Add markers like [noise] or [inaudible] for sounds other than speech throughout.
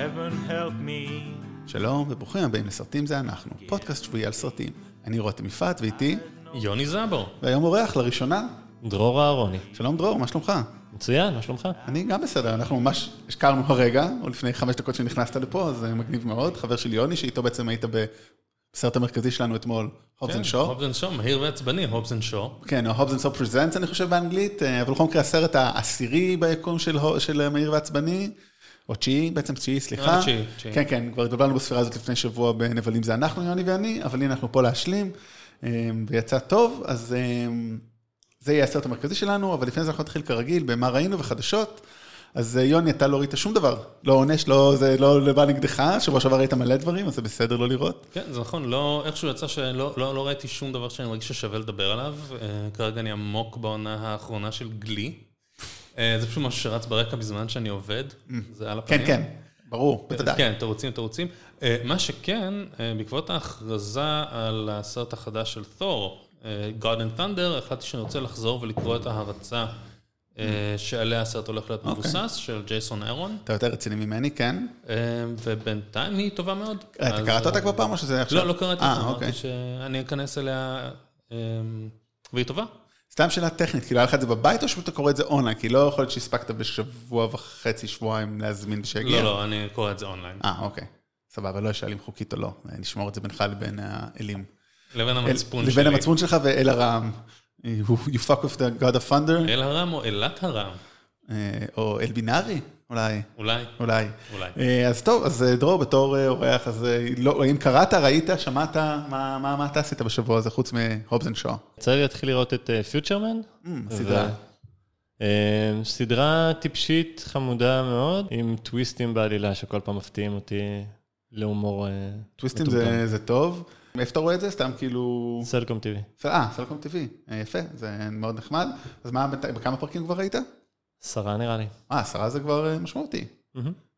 heaven help me. שלום וברוכים הבאים לסרטים זה אנחנו, פודקאסט שבועי על סרטים. אני רותם יפעת ואיתי, יוני זבור. והיום אורח לראשונה. דרור אהרוני. שלום דרור, מה שלומך? מצוין, מה שלומך? אני גם בסדר, אנחנו ממש הכרנו הרגע, או לפני חמש דקות שנכנסת לפה, אז מגניב מאוד. חבר של יוני, שאיתו בעצם היית בסרט המרכזי שלנו אתמול, Hobbs and Shaw. Hobbs and Shaw, מהיר ועצבני, הובס אנד שואו. כן, או Hobbs and Shaw presents אני חושב באנגלית, אה, אבל בכל מקרה הסרט העשירי ביקום של, של מהיר ועצבני. או תשיעי, בעצם תשיעי, סליחה. אה. כן, כן, כבר דיברנו בספירה הזאת לפני שבוע בנבלים זה אנחנו, יוני ואני, אבל הנה אנחנו פה להשלים, אה, ויצא טוב, אז אה, זה יהיה הסרט המרכזי שלנו, אבל לפני זה אנחנו נתחיל כרגיל, במה ראינו וחדשות. אז אה, יוני, אתה לא ראית שום דבר, לא עונש, לא, זה לא בא נגדך, שבוע שעבר ראית מלא דברים, אז זה בסדר לא לראות. כן, זה נכון, לא, איכשהו יצא שלא לא, לא ראיתי שום דבר שאני מרגיש ששווה לדבר עליו. אה, כרגע אני עמוק בעונה האחרונה של גלי. אה, זה פשוט משהו שרץ ברקע בזמן שאני עובד, זה על הפנים. כן, כן, ברור, בוודאי. כן, תירוצים, תירוצים. אה, מה שכן, אה, בעקבות ההכרזה על הסרט החדש של תור, אה, God and Thunder, החלטתי שאני רוצה לחזור ולקרוא את ההרצה אה, שעליה הסרט הולך להיות אוקיי. מבוסס, של ג'ייסון אירון, אתה יותר רציני ממני, כן? אה, ובינתיים היא טובה מאוד. אתה קראת אותה אה, כבר פעם או שזה עכשיו? לא, לא קראתי אה, אותה, אוקיי. אמרתי שאני אכנס אליה, אה, והיא טובה. סתם שאלה טכנית, כאילו היה לך את זה בבית או שפשוט אתה קורא את זה אונליין? כי לא יכול להיות שהספקת בשבוע וחצי, שבועיים להזמין שיגיע. לא, לא, אני קורא את זה אונליין. אה, אוקיי. סבבה, לא אשאל אם חוקית או לא. נשמור את זה בינך לבין האלים. לבין המצפון לבין שלי. המצפון שלך ואל הרעם. You fuck with the God of Thunder, אל הרם או אלת הרם? אה, או אל בינארי, אולי. אולי, אולי. אולי. אה, אז טוב, אז אה, דרור, בתור אה, אורח, אז לא, אם קראת, ראית, שמעת, מה, מה, מה אתה עשית בשבוע הזה, חוץ מהובס and שואו? יצא לי להתחיל לראות את פיוטרמן. סדרה. סדרה טיפשית חמודה מאוד, עם טוויסטים בעלילה שכל פעם מפתיעים אותי להומור טוויסטים. זה, זה טוב. איפה אתה רואה את זה? סתם כאילו... סלקום טבעי. אה, סלקום טבעי. אה, יפה, זה מאוד נחמד. אז מה, בכמה פרקים כבר ראית? עשרה נראה לי. אה, עשרה זה כבר אה, משמעותי.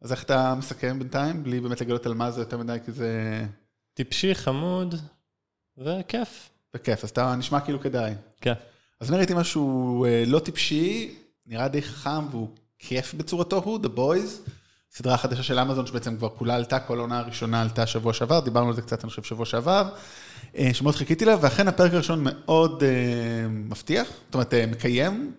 אז איך אתה מסכם בינתיים, בלי באמת לגלות על מה זה יותר מדי, כי זה... טיפשי, חמוד, וכיף. בכיף, אז אתה נשמע כאילו כדאי. כן. אז אני ראיתי משהו אה, לא טיפשי, נראה די חכם והוא כיף בצורתו הוא, The Boys, סדרה חדשה של אמזון שבעצם כבר כולה עלתה, כל העונה הראשונה עלתה שבוע שעבר, דיברנו על זה קצת, אני חושב, שבוע שעבר, אה, שמאוד חיכיתי לה, ואכן הפרק הראשון מאוד מבטיח, זאת אומרת, מקיים,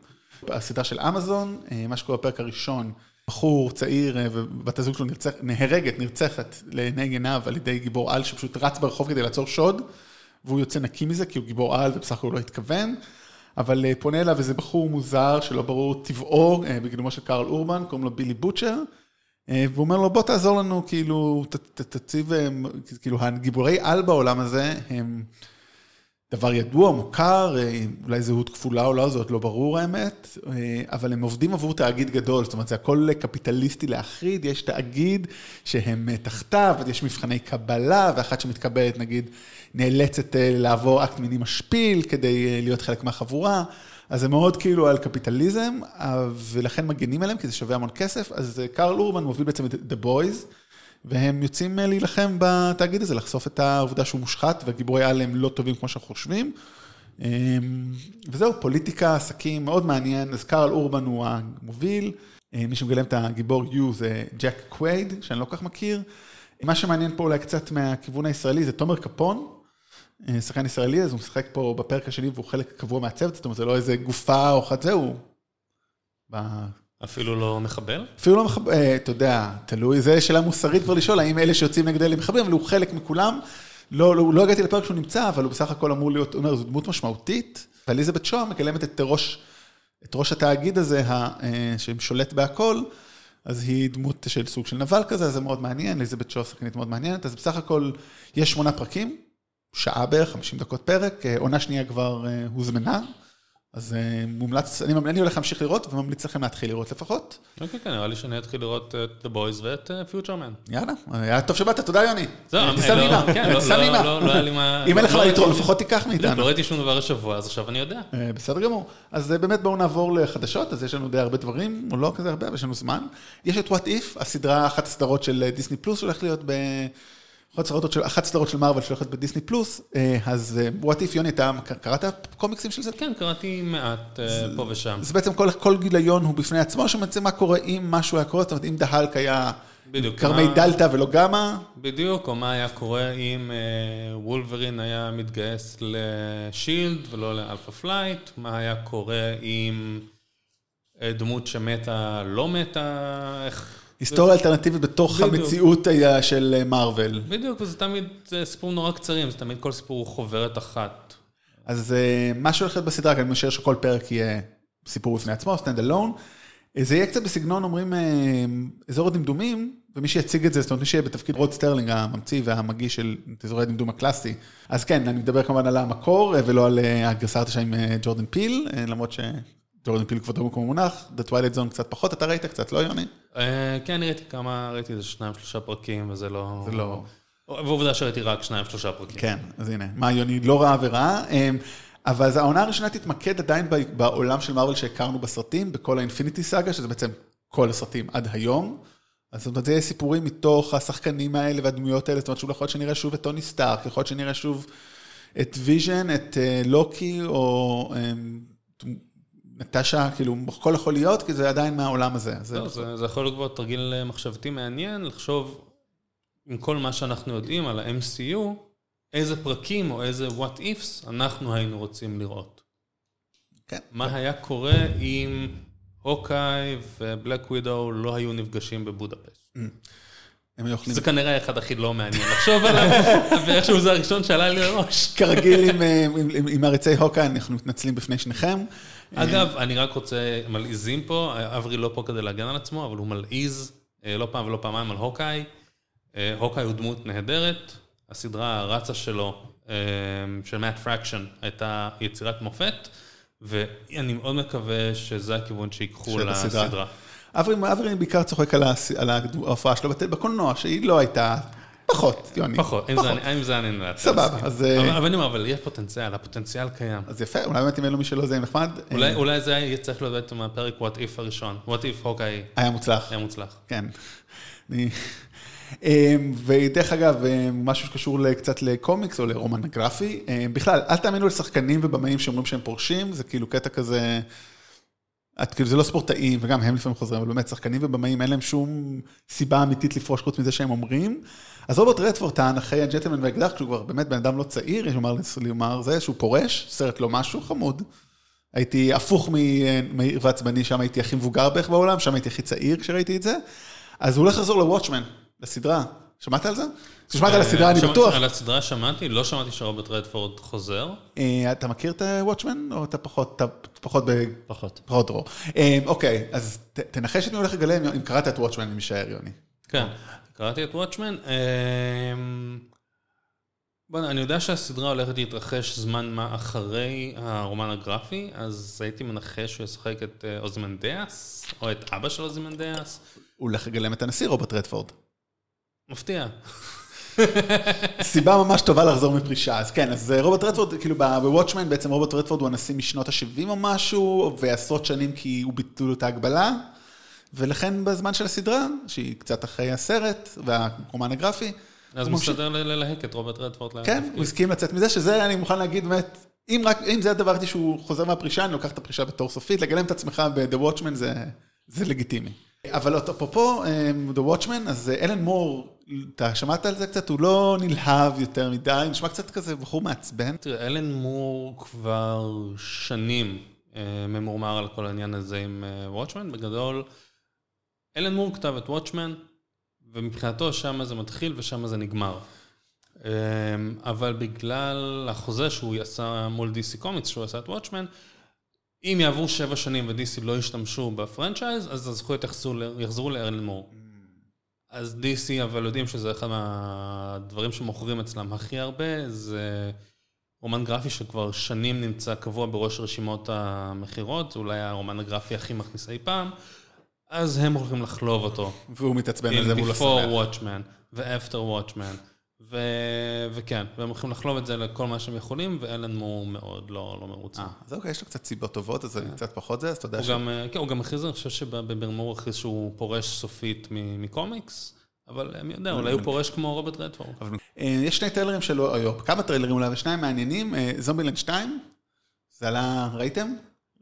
הסדרה של אמזון, אה, מה שקורה בפרק הראשון, בחור צעיר אה, ובת הזוג שלו נרצח, נהרגת, נרצחת לעיני עיניו על ידי גיבור על שפשוט רץ ברחוב כדי לעצור שוד, והוא יוצא נקי מזה כי הוא גיבור על ובסך הכל הוא לא התכוון. אבל אה, פונה אליו איזה בחור מוזר שלא ברור טבעו, בגילומו של קרל אורבן, קוראים לו בילי בוטשר, והוא אומר לו בוא תעזור לנו, כאילו, תציב, כאילו הגיבורי על בעולם הזה הם דבר ידוע, מוכר, אה, אולי זהות כפולה או לא, זה עוד לא ברור האמת, אה, אבל הם עובדים עבור תאגיד גדול, זאת אומרת זה הכל קפיטליסטי להחריד, יש תאגיד שהם אה, תחתיו, יש מבחני קבלה, ואחת שמתקבלת נגיד נאלצת לעבור אקט מיני משפיל כדי להיות חלק מהחבורה, אז זה מאוד כאילו על קפיטליזם, ולכן מגנים עליהם כי זה שווה המון כסף, אז קרל אורבן מוביל בעצם את The Boys. והם יוצאים אה, להילחם בתאגיד הזה, לחשוף את העובדה שהוא מושחת, והגיבורי על הם לא טובים כמו שאנחנו חושבים. אמ, וזהו, פוליטיקה, עסקים, מאוד מעניין. אז קרל אורבן הוא המוביל, אה, מי שמגלם את הגיבור יו זה ג'ק קווייד, שאני לא כל כך מכיר. מה שמעניין פה אולי קצת מהכיוון הישראלי זה תומר קפון, אה, שחקן ישראלי, אז הוא משחק פה בפרק השני והוא חלק קבוע מהצוות, זאת אומרת, זה לא איזה גופה או חד זהו. אפילו לא מחבל? אפילו לא מחבר, אה, אתה יודע, תלוי, זו שאלה מוסרית כבר לשאול, האם אלה שיוצאים נגד אלה מחברים, אבל הוא חלק מכולם. לא, לא, לא הגעתי לפרק שהוא נמצא, אבל הוא בסך הכל אמור להיות, הוא אומר, זו דמות משמעותית, ואליזבת שואה מגלמת את ראש, את ראש התאגיד הזה, ה, אה, ששולט בהכל, אז היא דמות של סוג של נבל כזה, זה מאוד מעניין, אליזבת שואה שחקנית מאוד מעניינת, אז בסך הכל יש שמונה פרקים, שעה בערך, 50 דקות פרק, אה, עונה שנייה כבר הוזמנה, אז אה, מומלץ, אני, הולך להמשיך לראות, וממליץ לכם להתחיל לראות לפחות. אוקיי, כן, נראה לי שאני אתחיל לראות את The Boys ואת פיוטרמן. יאללה, היה טוב שבאת, תודה יוני. זהו, לא, נעימה, כן, לא, טיסה לא, נעימה. לא, לא היה לי מה... אם אין לך לא מה לתרום, לפחות תיקח לא מאיתנו. ראיתי שום דבר השבוע, אז עכשיו אני יודע. אה, בסדר גמור. אז אה, באמת בואו נעבור לחדשות, אז יש לנו די הרבה דברים, או לא כזה הרבה, אבל יש לנו זמן. יש את What If, הסדרה, אחת הסדרות של אה, דיסני פלוס שהולך להיות ב... אחת הסדרות של, אחת הסדרות של מארוול שהולכת בדיסני פלוס, אה, אז אה, What If, יוני, אתה קראת קומיקסים של זה? כן, קראתי מעט אה, פה ושם. אז בעצם כל, כל גיליון הוא בפני עצמו, שבעצם מה קורה אם משהו היה קורה, זאת אומרת, אם דהלק היה. גרמי מה- דלתא ולא גמא. בדיוק, או מה היה קורה אם אה, וולברין היה מתגייס לשילד ולא לאלפא פלייט, מה היה קורה אם אה, דמות שמתה לא מתה, איך... היסטוריה אלטרנטיבית בתוך. המציאות היה של אה, מארוול. בדיוק, וזה תמיד זה סיפורים נורא קצרים, זה תמיד כל סיפור הוא חוברת אחת. אז אה, מה שהולך להיות בסדרה, כי אני משער שכל פרק יהיה סיפור בפני עצמו, stand alone. זה יהיה קצת בסגנון, אומרים, אה, אזור הדמדומים, ומי שיציג את זה, זאת אומרת, מי שיהיה בתפקיד רוד סרלינג, הממציא והמגיש של אזור הדמדומים הקלאסי. אז כן, אני מדבר כמובן על המקור, אה, ולא על אה, הגרסה החדשה עם אה, ג'ורדן פיל, אה, למרות שג'ורדן פיל כבודו במקום מונח, The Twilight Zone קצת פחות, אתה ראית קצת, לא יוני? אה, כן, ראיתי כמה, ראיתי איזה שניים, שלושה פרקים, וזה לא... זה לא... ועובדה שראיתי רק שניים, שלושה פרקים. כן, אז הנה, מה יוני לא ראה וראה. אמ, אבל אז העונה הראשונה תתמקד עדיין בעולם של מארוול שהכרנו בסרטים, בכל האינפיניטי סאגה, שזה בעצם כל הסרטים עד היום. אז זאת אומרת, זה יהיה סיפורים מתוך השחקנים האלה והדמויות האלה, זאת אומרת, שוב יכול להיות שנראה שוב את טוני סטארק, יכול להיות שנראה שוב את ויז'ן, את אה, לוקי, או אמ, נטשה, כאילו, הכל יכול להיות, כי זה עדיין מהעולם הזה. זה- לא, זה, זה יכול להיות כבר תרגיל מחשבתי מעניין, לחשוב עם כל מה שאנחנו יודעים על ה-MCU, איזה פרקים או איזה what ifs אנחנו היינו רוצים לראות. כן. מה היה קורה אם הוקאי ובלק ווידו לא היו נפגשים בבודפשט? הם היו אוכלים זה כנראה אחד הכי לא מעניין לחשוב עליו, [laughs] ואיכשהו זה הראשון שעלה לי לראש. כרגיל עם, אה, עם, עם, עם מעריצי הוקה, אנחנו מתנצלים בפני שניכם. אגב, אני רק רוצה, מלעיזים פה, אברי לא פה כדי להגן על עצמו, אבל הוא מלעיז אה, לא פעם ולא פעמיים על הוקאי. אה, הוקאי הוא דמות נהדרת, הסדרה הרצה שלו, אה, של מאט פרקשן, הייתה יצירת מופת, ואני מאוד מקווה שזה הכיוון שיקחו. לסדרה. אברי, אברי בעיקר צוחק על, ההופעה שלו בקולנוע, שהיא לא הייתה, פחות, יוני. פחות, עם זה אני- נדעת. סבבה, אז, אה, אבל אני אומר, אבל יש פוטנציאל, הפוטנציאל קיים. אז יפה, אולי באמת אם אלו מי שלא זה נחמד. אולי אה, אולי זה יהיה צריך להיות בעצם הפרק what if הראשון, what if הוקאי היה מוצלח, היה מוצלח. כן. אה, ודרך אגב, אה, משהו שקשור קצת לקומיקס או לרומן גרפי, בכלל, אל תאמינו לשחקנים ובמאים שאומרים שהם פורשים, זה כאילו קטע כזה, את, כאילו זה לא ספורטאים, וגם הם לפעמים חוזרים, אבל באמת שחקנים ובמאים אין להם שום סיבה אמיתית לפרוש חוץ מזה שהם אומרים. אז רוברט רדפורד טען אחרי הג'נטלמן והאקדח, כשהוא כבר באמת בן אדם לא צעיר, יש לומר, זה שהוא פורש, סרט לא משהו, חמוד. הייתי הפוך מ- מהיר ועצבני, שם הייתי הכי מבוגר בערך בעולם, שם הייתי הכי צעיר כשראיתי את זה. אז הוא הולך לחזור לוואטשמן, לסדרה. שמעת על זה? שמעת על הסדרה, אני בטוח. על הסדרה שמעתי, לא שמעתי שרוברט רדפורד חוזר. אה, אתה מכיר את וואטשמן, או אתה פחות, אתה פחות ב... פחות. פחות דרור. אה, אוקיי, אז תנחש את מי הולך לגלם, אם קראת את וואטשמן, אני משער, יוני. כן, קראתי את וואטשמן. בוא'נה, אני יודע שהסדרה הולכת להתרחש זמן מה אחרי הרומן הגרפי, אז הייתי מנחש שהוא ישחק את אה, אוזמנדיאס, או את אבא של אוזמנדיאס. הוא הולך לגלם את הנשיא רוברט רדפורד. מפתיע. סיבה ממש טובה לחזור מפרישה. אז כן, אז רוברט רדפורד, כאילו בוואטשמן בעצם רוברט רדפורד הוא הנשיא משנות ה-70 או משהו, ועשרות שנים כי הוא ביטלו את ההגבלה, ולכן בזמן של הסדרה, שהיא קצת אחרי הסרט והרומן הגרפי, אז הוא מסתדר ל- ללהק את רוברט רדפורד. כן. הוא הסכים לצאת מזה, שזה אני מוכן להגיד באמת, אם רק, אם זה הדבר היחידי שהוא חוזר מהפרישה, אני לוקח את הפרישה בתור סופית, לגלם את עצמך ב-The Watchman זה, זה לגיטימי. אבל אפרופו um, The Watchman, אז אה, אלן מור, אתה שמעת על זה קצת? הוא לא נלהב יותר מדי, נשמע קצת כזה בחור מעצבן. תראה, אלן מור כבר שנים אה, ממורמר על כל העניין הזה עם וואטשמן. בגדול, אלן מור כתב את וואטשמן, ומבחינתו שם זה מתחיל ושם זה נגמר. אה, אבל בגלל החוזה שהוא עשה מול DC קומיקס, שהוא עשה את וואטשמן, אם יעברו שבע שנים ו-DC לא ישתמשו בפרנצ'ייז, אז הזכויות יחזרו, ל- יחזרו לאלן מור. אז DC, אבל יודעים שזה אחד מהדברים שמוכרים אצלם הכי הרבה, זה רומן גרפי שכבר שנים נמצא קבוע בראש רשימות המכירות, אולי הרומן הגרפי הכי מכניס אי פעם, אז הם הולכים לחלוב אותו. והוא מתעצבן על זה עם והוא לא Before שמח. Watchman ו-After Watchman, ו- וכן, והם הולכים לחלוב את זה לכל מה שהם יכולים, ואלן מור מאוד לא, לא מרוצה. אה, אז אוקיי, יש לו קצת סיבות טובות, אז אני קצת פחות זה, אז אתה יודע הוא ש... גם, כן, הוא גם הכריז, אני חושב שבברמור הוא הכריז שהוא פורש סופית מקומיקס, אבל מי יודע, אולי הוא פורש כמו רוברט רדפורד. אה, יש שני טריילרים שלו, או כמה טריילרים אולי, ושניים מעניינים. אה, זומבילנד 2, זה עלה, ראיתם?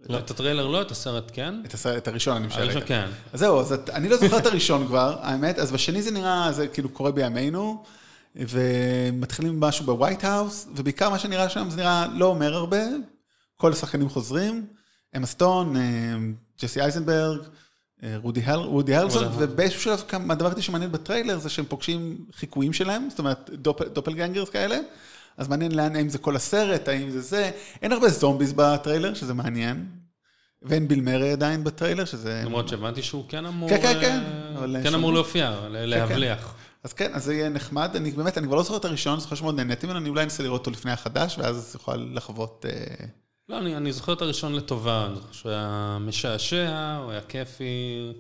את הטריילר לא, את הסרט כן? את הסרט, את הראשון אני משער. הראשון כן. אז זהו, אז אני לא זוכר את הראשון כבר, האמת, אז בשני זה נראה, זה כאילו קורה בימינו, ומתחילים משהו ב-White House, ובעיקר מה שנראה שם זה נראה לא אומר הרבה, כל השחקנים חוזרים, אמה סטון, אה, ג'סי אייזנברג, אה, וודי הר- וודי הרלסון. ובאיזשהו שלב, הדבר היחידי שמעניין בטריילר זה שהם פוגשים חיקויים שלהם, זאת אומרת doppel- doppelgangers כאלה, אז מעניין לאן, האם זה כל הסרט, האם זה זה, אין הרבה זומביס בטריילר, שזה מעניין, ואין ביל מרי עדיין בטריילר, שזה... למרות שהבנתי שהוא כן אמור... כן, כן, כן, כן אמור להופיע, להבליח. אז כן, אז זה יהיה נחמד. אני באמת, אני כבר לא זוכר את הראשון, זוכר שמאוד נהניתי ממנו, אני אולי אנסה לראות אותו לפני החדש, ואז יוכל לחוות... אה, לא, אני, אני זוכר את הראשון לטובה, אני זוכר שהוא היה משעשע, הוא היה כיפי,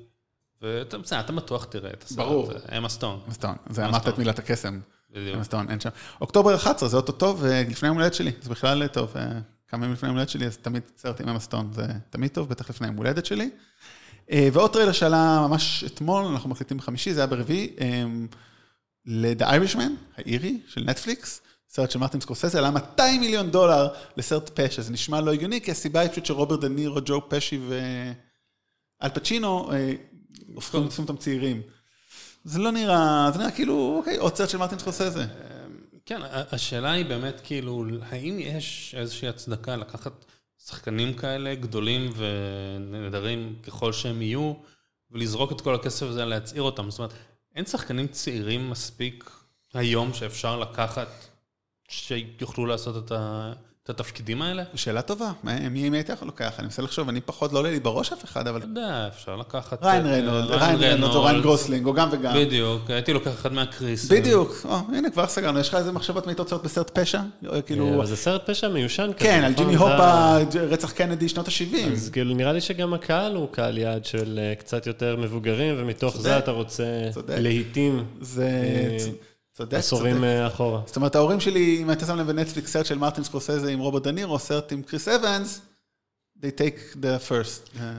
ואתה בסדר, אתה בטוח תראה את הסרט. ברור. זה אמה סטון, מסטון. זה, אמרת אמה סטון. את מילת הקסם. בדיוק. אמה סטון שם. אוקטובר 11, זה אוטומטית טוב, ולפני יום הולדת שלי, זה בכלל טוב. אה, כמה ימים לפני יום הולדת שלי, אז תמיד סרט עם אמה סטון, זה תמיד טוב, בטח לפני יום הולדת שלי. אה, ועוד טריילר שעלה ממש אתמול, אנחנו מקליטים בחמישי, זה היה ברביעי, אה, ל-The Irishman, האירי, של נטפליקס. סרט של מרטין סקורסזה, עלה 200 מיליון דולר לסרט פשע, זה נשמע לא הגיוני, כי הסיבה היא פשוט שרוברט דה נירו, ג'ו פשי ואל פצ'ינו, אה, הופכים אותם צעירים. זה לא נראה, זה נראה כאילו, אוקיי, עוד סרט של מרטין סקורסזה. כן, ה- השאלה היא באמת כאילו, האם יש איזושהי הצדקה לקחת שחקנים כאלה גדולים ונהדרים ככל שהם יהיו, ולזרוק את כל הכסף הזה להצעיר אותם? זאת אומרת, אין שחקנים צעירים מספיק היום שאפשר לקחת, שיוכלו לעשות את, ה, את התפקידים האלה? שאלה טובה, מי מי הייתי יכול לוקח? אני מנסה לחשוב, אני פחות, לא עולה לי בראש אף אחד, אבל... אתה יודע, אפשר לקחת... ריאן אה, ריינולדס, ריאן ריינולדס או ריאן גוסלינג, או גם וגם. בדיוק, הייתי לוקח אחד מהקריס. בדיוק, הנה כבר סגרנו, יש לך איזה מחשבות מי תוצאות בסרט פשע? כאילו, אבל זה סרט פשע מיושן כזה. כן, על נכון? ג'ימי הופה, רצח קנדי שנות ה-70. אז כאילו נראה לי שגם הקהל הוא קהל יעד של אה, קצת יותר מבוגרים, ומתוך זה אתה רוצה. להיטים זה צודק. עשורים אה, אחורה. זאת אומרת, ההורים שלי, אם היית שם לב בנטפליקס סרט של מרטין סקורסזה עם רוברט דנירו, סרט עם קריס אבנס, they take the first. אה,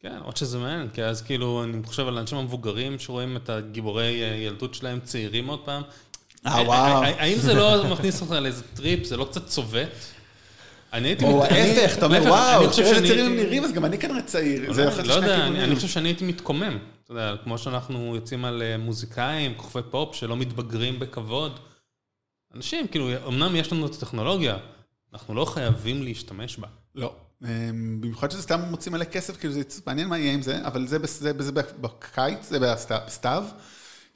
כן, עוד שזה מעניין, כי אז כאילו, אני חושב על האנשים המבוגרים שרואים את הגיבורי אה, ילדות שלהם צעירים עוד פעם. אה, וואו. האם זה לא מכניס אותך לאיזה טריפ, זה לא קצת צובט? אני הייתי... או ההפך, אתה אומר, וואו, אני חושב תראה איזה שאני צעירים נראים, אז גם אני כנראה צעיר. לא יודע, אני- חושב שאני הייתי מתקומם. אתה יודע, כמו שאנחנו יוצאים על אה, מוזיקאים, כוכבי פופ, שלא מתבגרים בכבוד. אנשים, כאילו, אמנם יש לנו את הטכנולוגיה, אנחנו לא חייבים להשתמש בה. לא. אמ, במיוחד שזה סתם מוציא מלא כסף, כאילו זה מעניין מה יהיה עם זה, אבל זה בס- זה זה בקיץ, זה בסת- בסתיו,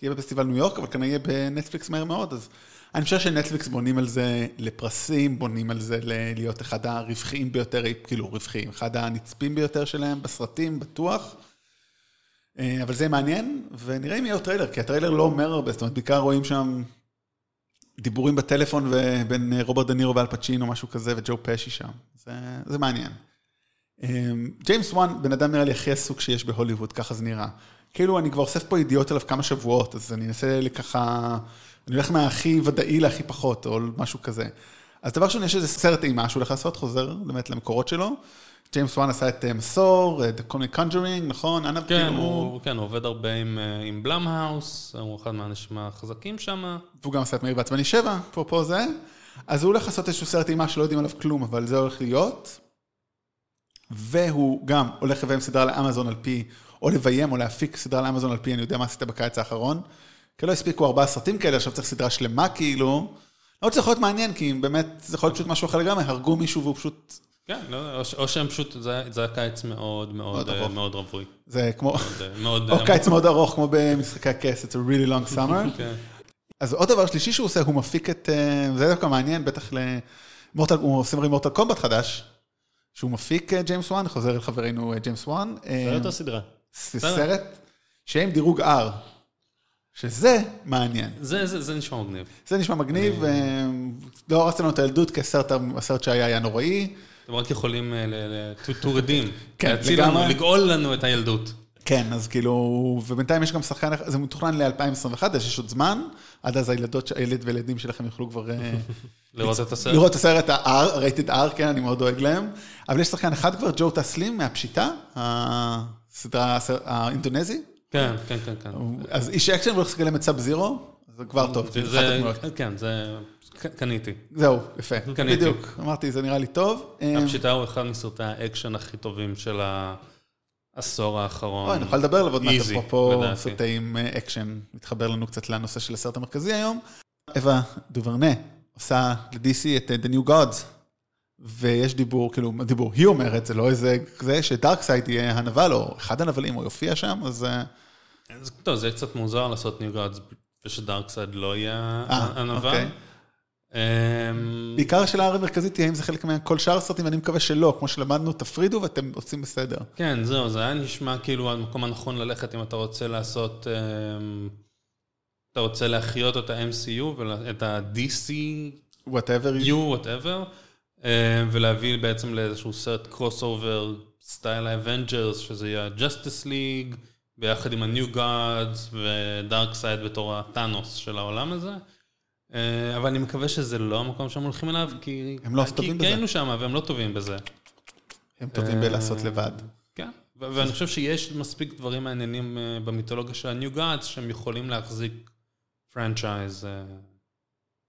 יהיה בפסטיבל ניו יורק, אבל כנראה יהיה בנטפליקס מהר מאוד, אז אני חושב שנטפליקס בונים על זה לפרסים, בונים על זה להיות אחד הרווחיים ביותר, כאילו רווחיים, אחד הנצפים ביותר שלהם בסרטים, בטוח. אה, אבל זה מעניין, ונראה אם יהיה עוד טריילר, כי הטריילר לא אומר הרבה, זאת אומרת, בעיקר רואים שם דיבורים בטלפון בין אה, רוברט דנירו ואל פצ'ינו, משהו כזה, וג'ו פשי שם. זה, זה מעניין. אמ, ג'יימס וואן, בן אדם נראה לי הכי עסוק שיש בהוליווד, ככה זה נראה. כאילו, אני כבר אוסף פה ידיעות עליו כמה שבועות, אז אני אנסה לככה, אני הולך מהכי ודאי להכי פחות, או משהו כזה. אז דבר ראשון, יש איזה סרט אימה שהוא הולך לעשות, חוזר באמת למקורות שלו. ג'יימס וואן עשה את אה, מסור, את כל מיני קונג'רינג, נכון? כן, כאילו, הוא כן, הוא עובד הרבה עם, אה, עם בלאמהאוס, הוא אחד מהאנשים החזקים שם. והוא גם עשה את מאיר בעצבני 7, אפרופו זה. אז הוא הולך לעשות איזשהו סרט אימה שלא יודעים עליו כלום, אבל זה הולך להיות. והוא גם הולך לביים סדרה לאמזון על פי, או לביים או להפיק סדרה לאמזון על פי, אני יודע מה עשית בקיץ האחרון. כי לא הספיקו ארבעה סרטים כאלה, עכשיו צריך סדרה שלמה כאילו. לא יכול להיות מעניין, כי באמת, זה יכול להיות פשוט משהו אחר לגמרי, הרגו מישהו והוא פשוט, כן, לא, או, או שהם פשוט, זה, זה היה קיץ מאוד מאוד מאוד אה, רווי. זה כמו, מאוד, אה, מאוד... או קיץ מאוד ארוך, כמו במשחקי הכס, it's a really long summer. [laughs] כן. אז עוד דבר שלישי שהוא עושה, הוא מפיק את, אה, זה דווקא מעניין, בטח למורטל, הוא עושה את מורטל קומבט חדש, שהוא מפיק אה, ג'יימס וואן, חוזר אל חברנו אה, ג'יימס וואן. אה, זה אותה סדרה. סרט שעם דירוג R, שזה מעניין. זה, זה, זה נשמע מגניב. זה נשמע מגניב, אה, לא הרסת לנו את הילדות, כי הסרט הסרט שהיה היה נוראי. הם רק יכולים אה, ל- ל- to to redeem. כן, להציל לנו, לגמרי. לגאול לנו את הילדות. כן, אז כאילו, ובינתיים יש גם שחקן, זה מתוכנן ל-2021, אז יש עוד זמן, עד אז הילדות, הילד והילדים שלכם יוכלו כבר... אה, [laughs] לראות את הסרט. לראות את הסרט ה-R, rated R, כן, אני מאוד דואג להם. אבל יש שחקן אחד כבר, ג'ו טאסלים מהפשיטה, הסדרה האינדונזית. כן, כן, כן, כן. אז איש אקשן והולך לשחק להם את סאב זירו, זה כבר טוב, כאילו. כן, זה... קניתי. זהו, יפה. קניתי. בדיוק, אמרתי, זה נראה לי טוב. הפשיטה הוא אחד מסרטי האקשן הכי טובים של העשור האחרון. אוי, נוכל לדבר עליו עוד מעט, אפרופו לדעתי. סרטי עם אה, אקשן, מתחבר לנו קצת לנושא של הסרט המרכזי היום. אווה דוברניי עושה ל-DC את אה, The New Gods, ויש דיבור, כאילו, דיבור, היא אומרת, זה לא איזה, זה שדארקסייד יהיה הנבל, או אחד הנבלים, או יופיע שם, אז אה, אז טוב, זה קצת מוזר לעשות New Gods ושדארקסייד לא יהיה אה, הנבל. אוקיי. אמ, בעיקר השאלה המרכזית תהיה אם זה חלק מכל שאר הסרטים, ואני מקווה שלא, כמו שלמדנו, תפרידו ואתם עושים בסדר. כן, זהו, זה היה נשמע כאילו המקום הנכון ללכת אם אתה רוצה לעשות... אמ, אתה רוצה להחיות את ה-MCU ואת ה-DC, whatever. U, whatever, ולהביא בעצם לאיזשהו סרט crossover style האבנג'רס, שזה יהיה Justice League, ביחד עם ה-New Gods ודארקסייד בתור הטאנוס של העולם הזה. אה, אבל אני מקווה שזה לא המקום שהם הולכים אליו, כי... הם לא כי- טובים כי בזה. היינו שם והם לא טובים בזה. הם טובים בלעשות לבד. כן, ואני חושב שיש מספיק דברים מעניינים אה, במיתולוגיה של ה-New Gods שהם יכולים להחזיק franchise אה,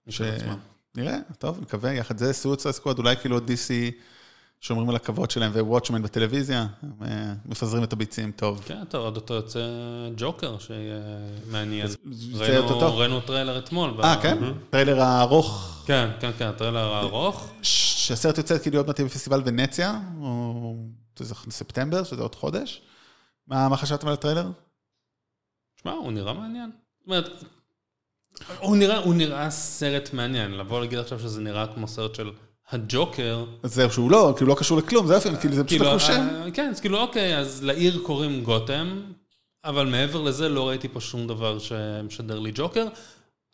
משל עצמם. נראה, טוב, נקווה, יחד עם זה סואיסייד סקוואד, אולי כאילו DC שומרים על הכבוד שלהם ווואטשמן בטלוויזיה, אה, מפזרים את הביצים טוב. כן, טוב, עוד אותו יוצא ג'וקר שיהיה מעניין. ראינו- טריילר אתמול. אה, כן? טריילר הארוך, כן, כן, כן, הטריילר הארוך. ש- שהסרט יוצא כאילו עוד מעט בפסטיבל ונציה, או ספטמבר, שזה עוד חודש. מה מה חשבתם על הטריילר? שמע, הוא נראה מעניין. זאת אומרת, הוא נראה, הוא נראה סרט מעניין. לבוא להגיד עכשיו שזה נראה כמו סרט של הג'וקר, זהו, שהוא לא, כאילו לא קשור לכלום, זה יופי, כאילו זה פשוט כאילו, שם. אה, כן, אז כאילו, אוקיי, אז לעיר קוראים גותם, אבל מעבר לזה לא ראיתי פה שום דבר שמשדר לי ג'וקר,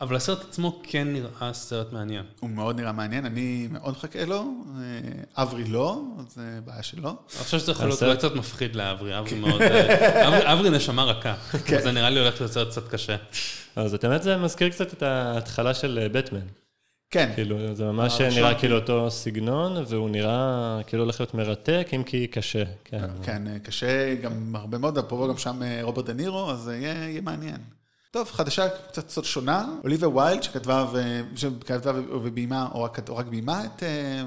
אבל הסרט עצמו כן נראה סרט מעניין. הוא מאוד נראה מעניין, אני מאוד מחכה לו, אה, אברי לא, זה בעיה שלו. אני חושב שזה יכול להיות קצת מפחיד לאברי, אברי מאוד... אה, [laughs] אברי- נשמה רכה, כן. זה נראה לי הולך להיות סרט קצת קשה. אז את האמת זה מזכיר קצת את ההתחלה של בטמן. כן, כאילו, זה ממש נראה כאילו. אותו סגנון, והוא נראה כאילו הולך להיות מרתק, אם כי קשה. כן. כן, אה, קשה גם הרבה מאוד, פה גם שם אה, רוברט דה נירו, אז אה, יהיה מעניין. טוב, חדשה קצת קצת שונה, אוליביה ויילד שכתבה ו- שכתבה ו- וביימה, או רק, ביימה את אה,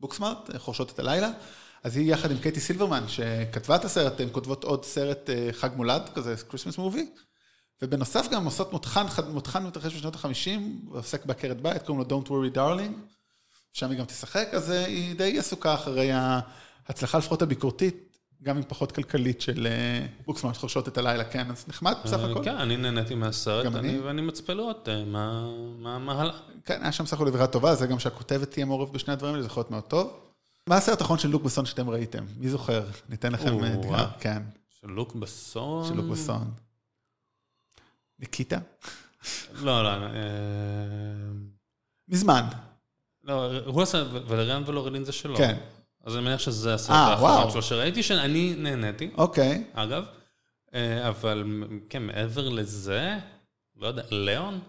בוקסמארט, אה, חורשות על הלילה, אז היא יחד עם קייטי סילברמן, שכתבה את הסרט, הן כותבות עוד סרט אה, חג מולד, כזה Christmas movie, ובנוסף גם עושות מותחן, מותחן מתרחש בשנות ה-50, ועוסק בעקרת בית, קוראים לו Don't Worry Darling, שם היא גם תשחק, אז היא די עסוקה אחרי ההצלחה לפחות הביקורתית, גם אם פחות כלכלית של אה, בוקסמארט חורשות את הלילה, כן, אז נחמד בסך אה, הכל. כן, אני נהניתי מהסרט, ואני מצפה לראות אה, מה- הלאה. כן, היה שם סך הכל אווירה טובה, זה גם שהכותבת תהיה מעורבת בשני הדברים האלה, זה יכול להיות מאוד טוב. מה הסרט האחרון של לוק בסון שאתם ראיתם? מי זוכר? ניתן לכם אה, אתגר. כן, של לוק בסון? של לוק בסון. ניקיטה? לא, לא. אה, מזמן, לא, הוא עשה, ולריאן ולורלין זה שלו. כן. אז אני מניח שזה הסרט אה, האחרון. שלו שראיתי, שאני נהניתי, אוקיי. אגב. אה, אבל כן, מעבר לזה, לא יודע, ליאון?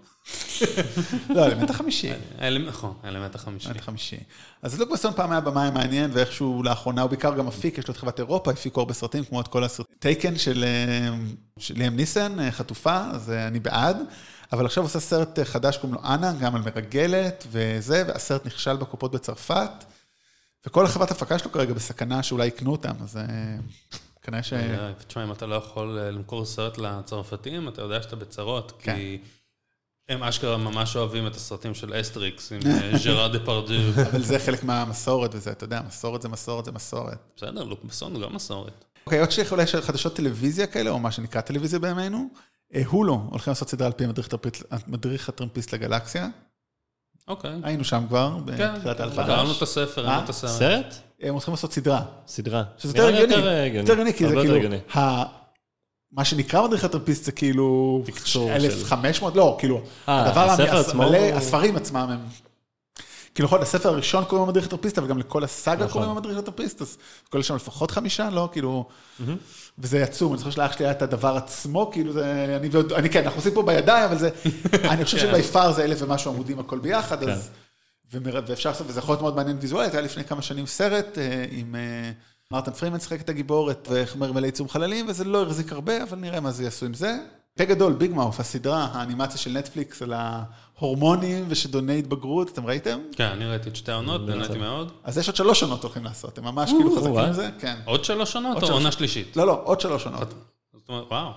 [laughs] לא, אלמנט החמישי. האלמנט, נכון, האלמנט החמישי. אלמנט החמישי. אז לוק בסון פעם היה במאי מעניין, ואיכשהו לאחרונה הוא בעיקר גם מפיק, יש לו את חברת אירופה, הפיקו הרבה סרטים, כמו את כל הסרטים. טייקן של אה, ליאם ניסן, אה, חטופה, אז אה, אני בעד. אבל עכשיו עושה סרט אה, חדש, קוראים לו אנה, גם על מרגלת וזה, והסרט נכשל בקופות בצרפת. וכל החברת הפקה שלו כרגע בסכנה שאולי יקנו אותם, אז אה, כנראה ש... אה, תשמע, אם אתה לא יכול אה, למכור סרט לצרפתים, אתה יודע שאתה בצרות, כן. כי הם אשכרה ממש אוהבים את הסרטים של אסטריקס עם אה, [laughs] ז'רארד דפרדו. אבל זה חלק מהמסורת וזה, אתה יודע, מסורת זה מסורת זה מסורת. בסדר, לוק בסון הוא גם מסורת. אוקיי, עוד שיש אולי חדשות טלוויזיה כאלה, או מה שנקרא טלוויזיה בימינו. הולו, הולכים לעשות סדרה על פי המדריך הטרמפיסט לגלקסיה. אוקיי. היינו שם כבר, כן, בתחילת האלפיים. קראנו את הספר, מה? ראינו את הסרט. סרט? הם הולכים לעשות סדרה. סדרה. שזה יותר הגיוני. אה. יותר הגיוני, כי זה כאילו, מה שנקרא מדריך הטרמפיסט זה כאילו תקצור של- 1500, לא, כאילו, אה, הדבר הספר המ- עצמו מלא, הוא- הספרים עצמם הם... כאילו, להיות, הספר הראשון קוראים לו מדריך הטרמפיסט, אבל גם לכל הסאגה נכון. קוראים לו מדריך הטרמפיסט, אז כולל שם לפחות חמישה, לא, כאילו... וזה עצום, אני זוכר שלאח שלי היה את הדבר עצמו, כאילו זה, אני ועוד, אני כן, אנחנו עושים פה בידיים, אבל זה, [laughs] אני חושב כן. שביפר זה אלף ומשהו עמודים הכל ביחד, אז, כן. ואפשר לעשות, וזה יכול להיות מאוד מעניין ויזואלית, היה לפני כמה שנים סרט אה, עם אה, מרטין פרימן שיחק את הגיבורת, ומלא עיצום חללים, וזה לא החזיק הרבה, אבל נראה מה זה יעשו עם זה. פה גדול, ביג מאוף, הסדרה, האנימציה של נטפליקס על ההורמונים ושדוני התבגרות, אתם ראיתם? כן, אני ראיתי את שתי העונות, נהניתי מאוד. אז יש עוד שלוש עונות הולכים לעשות, הם ממש כאילו חזקים. עם זה, כן. עוד שלוש עונות או. עונה שלישית? לא, לא, עוד שלוש עונות. זאת אומרת, וואו.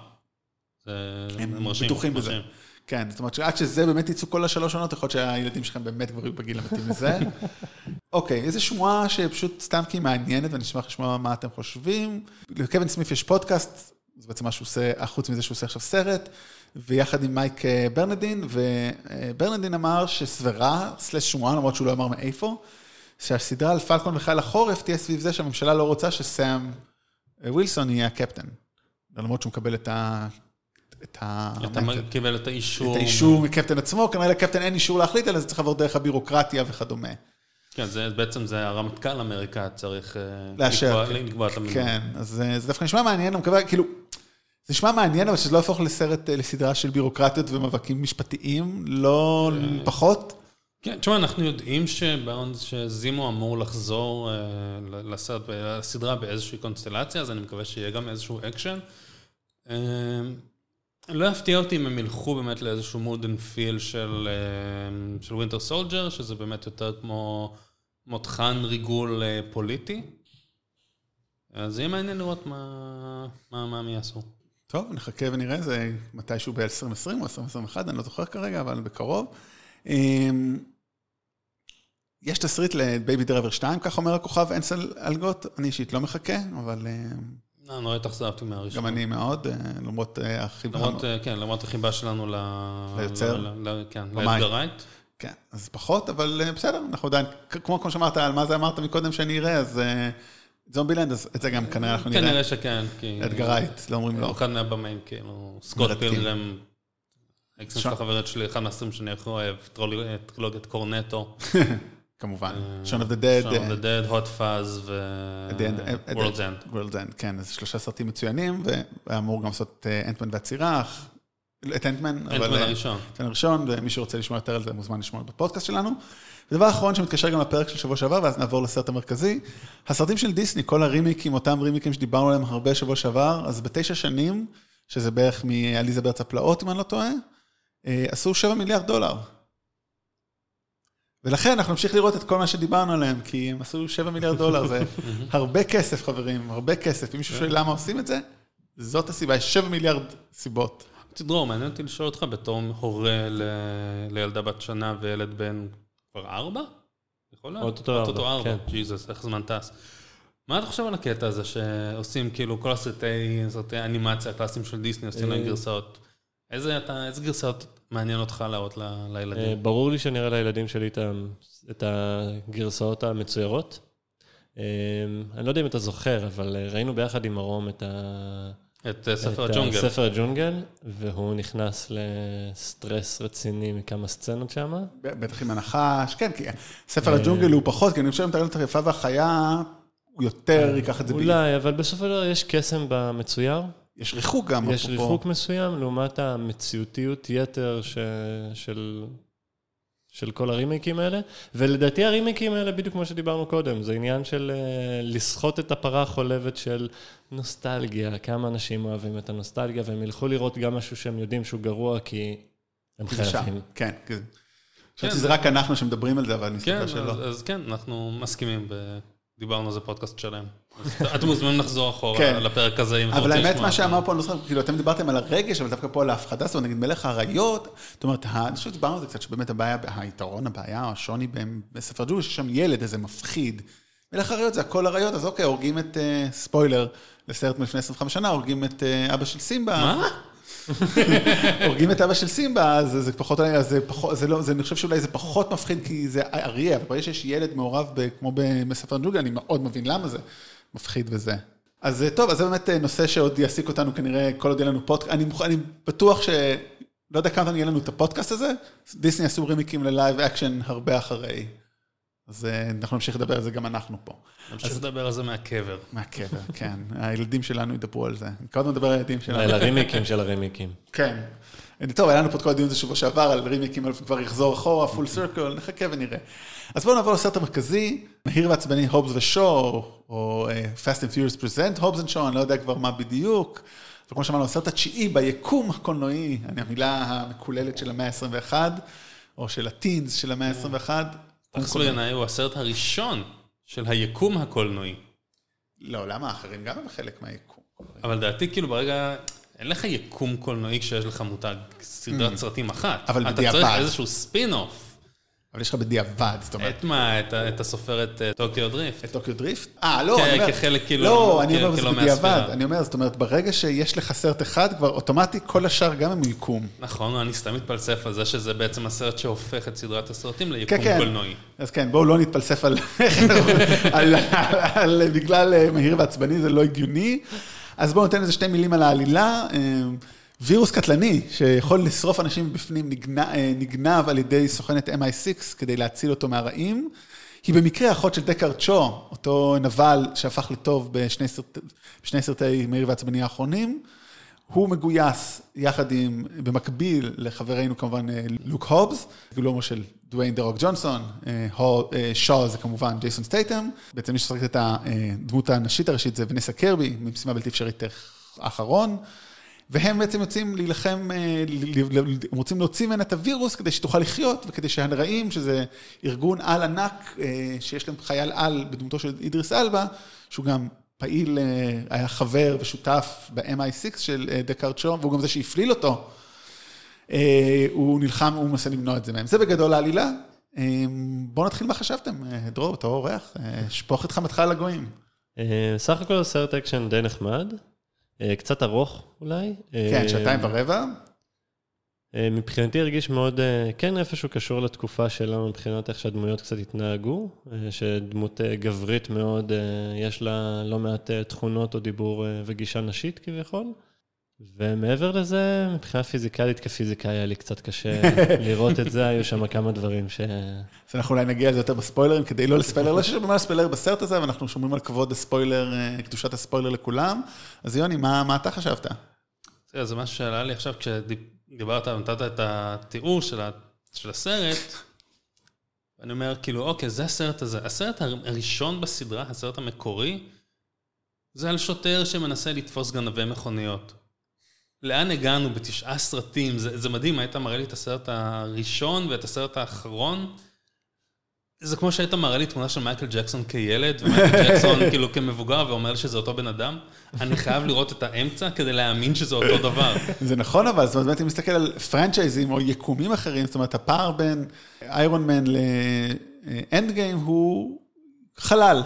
הם. בטוחים בזה. כן, זאת אומרת שעד שזה באמת יצאו כל השלוש עונות, יכול להיות שהילדים שלכם באמת כבר יהיו בגיל המתאים לזה. [laughs] אוקיי, איזו שמועה שפשוט סתם כי היא מעניינת, ואני אשמח לשמוע מה אתם חושבים. לקווין סמיף יש פודקאסט, זה בעצם מה שהוא עושה, חוץ מזה שהוא עושה עכשיו סרט, ויחד עם מייק אה, ברנדין, וברנדין אמר שסברה, סלש שמועה, למרות שהוא לא אמר מאיפה, שהסדרה על פלקון וחייל החורף תהיה סביב זה שהממשלה לא רוצה שסאם אה, ווילסון יהיה הקפטן. למרות שהוא מקבל את ה... את ה... אתה קיבל את האישור. את האישור מקפטן עצמו, כנראה לקפטן אין אישור להחליט, אלא זה צריך לעבור דרך הבירוקרטיה וכדומה. כן, זה בעצם זה הרמטכ"ל אמריקה צריך אה, לאשר. לקבוע- לקבוע את המינוי. כן, אז זה דווקא נשמע מעניין, אני מקווה, כאילו, זה נשמע מעניין, אבל שזה לא יהפוך לסרט, אה, לסדרה של בירוקרטיות ומאבקים משפטיים, לא פחות. כן, תשמע, אנחנו יודעים שזימו אמור לחזור אה, לסדרה באיזושהי קונסטלציה, אז אני מקווה שיהיה גם איזשהו אקשן. אה, לא יפתיע אותי אם הם ילכו באמת לאיזשהו mood and feel של, אה, ווינטר סולג'ר, שזה באמת יותר כמו מותחן ריגול אה, פוליטי. אז יהיה מעניין לראות מה, מה, מה הם יעשו. טוב, נחכה ונראה, זה מתישהו ב-2020 או 2021, אני לא זוכר כרגע, אבל בקרוב. אמ, יש תסריט לבייבי דרייבר 2, כך אומר הכוכב אנסל אלגוט, אני אישית לא מחכה, אבל אמ, לא, נורא התאכזבתי מהראשון. גם אני מאוד, אה, למרות אה, החיבה. למרות, אה, כן, למרות החיבה שלנו ל... ליוצר? כן, ביוצר. לאדגר רייט. כן, אז פחות, אבל בסדר, אנחנו עדיין, כמו שאמרת, על מה זה אמרת מקודם שאני אראה, אז זומבילנד, אז את זה גם כנראה אנחנו נראה. כנראה שכן, כי... אדגר רייט, לא אומרים הוא לא. אחד מהבמאים, כאילו, סקוט. פילגרם, האקסים של שון- החברת שלי, אחד מהסרטים שאני הכי אוהב, טרילוגיית קורנטו, [laughs] כמובן. אה, Shaun of the Dead. Shaun of the Dead, Hot Fuzz At the end-. World's End, כן, אז שלושה סרטים מצוינים, והיה אמור גם לעשות אה, אנטמן והצרעה, אך- את אנטמן. אנטמן אה, הראשון. אנטמן הראשון, ומי שרוצה לשמוע יותר על זה מוזמן לשמוע בפודקאסט שלנו. ודבר אחרון שמתקשר גם לפרק של שבוע שעבר, ואז נעבור לסרט המרכזי. הסרטים של דיסני, כל הרימיקים, אותם רימיקים שדיברנו עליהם הרבה שבוע שעבר, אז בתשע שנים, שזה בערך מעליזה בארץ הפלאות, אם אני לא טועה, אה, עשו 7 מיליארד דולר. ולכן אנחנו נמשיך לראות את כל מה שדיברנו עליהם, כי הם עשו 7 מיליארד דולר, זה [laughs] הרבה כסף, חברים, הרבה כסף. אם מישהו שואל למה עושים את זה, זאת הסיבה, יש 7 מיליארד סיבות. דרור, מעניין אותי לשאול אותך בתור הורה לילדה בת שנה וילד בן כבר ארבע? יכול להיות? אוטוטו ארבע, ארבע, כן. ג'יזוס, איך זמן טס. מה אתה חושב על הקטע הזה שעושים כאילו כל הסרטי סרטי אנימציה הקלאסיים של דיסני, עושים להם אה. גרסאות? איזה אתה- איזה גרסאות מעניין אותך להראות ל- אה, לילדים? ברור לי שאני אראה לילדים שלי את את הגרסאות המצוירות. אה, אני לא יודע אם אתה זוכר, אבל אה, ראינו ביחד עם ארום את ה... את אה, ספר את הג'ונגל. ספר הג'ונגל, והוא נכנס לסטרס רציני מכמה סצנות שם. בטח עם הנחש, כן, כי ספר הג'ונגל הוא פחות, כי אני חושב רואה את היפה והחיה, הוא יותר ייקח את זה באי. אולי, אבל בסופו של דבר יש קסם במצויר. יש ריחוק גם, יש. ריחוק מסוים לעומת המציאותיות יתר ש... של... של כל הרימייקים האלה, ולדעתי הרימייקים האלה, בדיוק כמו שדיברנו קודם, זה עניין של אה, לסחוט את הפרה החולבת של נוסטלגיה, כמה אנשים אוהבים את הנוסטלגיה, והם ילכו לראות גם משהו שהם יודעים שהוא גרוע, כי הם חייבים. כן, כן. חשבתי כן, שזה רק אנחנו שמדברים על זה, אבל כן, מסתבר אז, שלא. אז כן, אנחנו מסכימים, ב- דיברנו על זה פודקאסט שלם. אתם מוזמנים לחזור אחורה כן. לפרק הזה, אם אתה אבל רוצה האמת, לשמוע. מה. שאמר פה, אני לא זוכר, כאילו, אתם דיברתם על הרגש, אבל דווקא פה על ההפחדה, זאת אומרת, נגיד מלך האריות, זאת אומרת, אני חושב שדיברנו על זה קצת, שבאמת הבעיה, היתרון, הבעיה, השוני בספר ג'ול, שיש שם ילד, איזה מפחיד. מלך האריות זה הכל אריות, אז אוקיי, הורגים את, אה, ספוילר, לסרט מלפני 25 שנה, הורגים את אה, אבא של סימבה. מה? [laughs] הורגים את אבא של סימבה, אז זה פחות, אז זה לא, זה, אני חושב שאולי זה פחות מפחיד, כי זה אריה, אבל ברגע שיש ילד מעורב, כמו בספר הג'ונגל, אני מאוד מבין למה זה מפחיד וזה. אז אה, טוב, אז זה באמת אה, נושא שעוד יעסיק אותנו כנראה, כל עוד יהיה לנו פודקאסט, אני, מוכ- אני בטוח ש... לא יודע כמה זמן יהיה לנו את הפודקאסט הזה, דיסני עשו רימיקים ל live action הרבה אחרי. אז אה, אנחנו נמשיך לדבר על זה גם אנחנו פה. נמשיך לדבר על זה מהקבר. מהקבר, [laughs] כן. הילדים שלנו ידברו על זה. אני כל הזמן מדבר על הילדים שלנו. אל הרימיקים של הרימיקים. [laughs] כן. טוב, היה לנו פה את כל הדיון הזה שבוע שעבר על רימיקים, כבר יחזור אחורה, פול סרקל, נחכה ונראה. אז בואו נעבור לסרט המרכזי, מהיר ועצבני הובס ושואו, או אה, Fast and Furious Present הובס and אני לא יודע כבר מה בדיוק, וכמו שאמרנו, הסרט התשיעי ביקום הקולנועי, המילה המקוללת של המאה ה-21, או של הטינס של המאה ה-21. פרס ינאי הוא הסרט הראשון של היקום הקולנועי. לא, למה האחרים גם הם חלק מהיקום. אבל דעתי, כאילו, ברגע... אין לך יקום קולנועי כשיש לך מותג סדרת סרטים אחת. Mm. אבל אתה בדיעבד. צריך איזשהו ספין-אוף. אבל יש לך בדיעבד, זאת אומרת, את מה? את את הסופרת אה, Tokyo Drift. את Tokyo Drift? אה, לא, כ- אני אומר... כחלק כאילו- לא, אני אומר, זה כאילו בדיעבד. מהספירה. אני אומר, זאת אומרת, ברגע שיש לך סרט אחד, כבר אוטומטית כל השאר גם הם יקום. נכון, אני סתם מתפלסף על זה שזה בעצם הסרט שהופך את סדרת הסרטים ליקום כן, כן. קולנועי. אז כן, בואו לא נתפלסף על... על- [laughs] על- על- בגלל אה, מהיר ועצבני, זה לא הגיוני. אז בואו ניתן איזה שתי מילים על העלילה. וירוס קטלני שיכול לשרוף אנשים בפנים אה, נגנב על ידי סוכנת MI6 כדי להציל אותו מהרעים. היא במקרה אחות של דקארט שו, אותו נבל שהפך לטוב בשני, סרט, בשני סרטי מהיר ועצבני האחרונים. הוא מגויס יחד עם, במקביל לחברנו כמובן אה, לוק הובס, גילומו של דוויין דרוק ג'ונסון, אה, שו זה כמובן ג'ייסון סטייטם, בעצם מי ששחקת את הדמות הנשית הראשית זה ונסה קרבי, ממשימה בלתי אפשרית האחרון, והם בעצם יוצאים להילחם, אה, הם רוצים להוציא ממנה את הווירוס כדי שתוכל לחיות, וכדי שהרעים, שזה ארגון על ענק, אה, שיש להם חייל על בדמותו של אידריס אלבה, שהוא גם פעיל, אה, היה חבר ושותף ב-MI6 של דקארט שו, והוא גם זה שהפליל אותו. הוא נלחם, הוא מנסה למנוע את זה מהם. זה בגדול העלילה. בואו נתחיל מה חשבתם. דרור, בתור אורח, שפוך את חמתך על הגויים. סך הכל סרט אקשן די נחמד, קצת ארוך אולי. כן, אה, שעתיים ורבע. אה, מבחינתי הרגיש מאוד, אה, כן איפשהו קשור לתקופה שלנו מבחינת איך שהדמויות קצת התנהגו, אה, שדמות אה, גברית מאוד, אה, יש לה לא מעט אה, תכונות או דיבור אה, וגישה נשית כביכול. ומעבר לזה, מבחינה פיזיקלית כפיזיקאי היה לי קצת קשה [laughs] לראות את זה, היו שם כמה דברים ש... אז אנחנו אולי נגיע לזה יותר בספוילרים, כדי לא לספיילר, לא שיש במה לספיילר בסרט הזה, אבל אנחנו שומרים על כבוד הספוילר, אה, קדושת הספוילר לכולם. אז יוני, מה מה אתה חשבת? תראה, זה משהו שעלה לי עכשיו כשדיברת, נתת את התיאור של ה- של הסרט, ואני אומר, כאילו, אוקיי, זה הסרט הזה. הסרט הר- הראשון בסדרה, הסרט המקורי, זה על שוטר שמנסה לתפוס גנבי מכוניות. לאן הגענו בתשעה סרטים? זה, זה מדהים, היית מראה לי את הסרט הראשון ואת הסרט האחרון. זה כמו שהיית מראה לי תמונה של מייקל ג'קסון כילד, ומייקל [laughs] ג'קסון כאילו כמבוגר ואומר שזה אותו בן אדם. אני חייב לראות את האמצע כדי להאמין שזה אותו דבר. [laughs] זה נכון אבל, זאת אומרת, אם אתה מסתכל על פרנצ'ייזים או יקומים אחרים, זאת אומרת, הפער בין איירון מן לאנד גיים הוא חלל,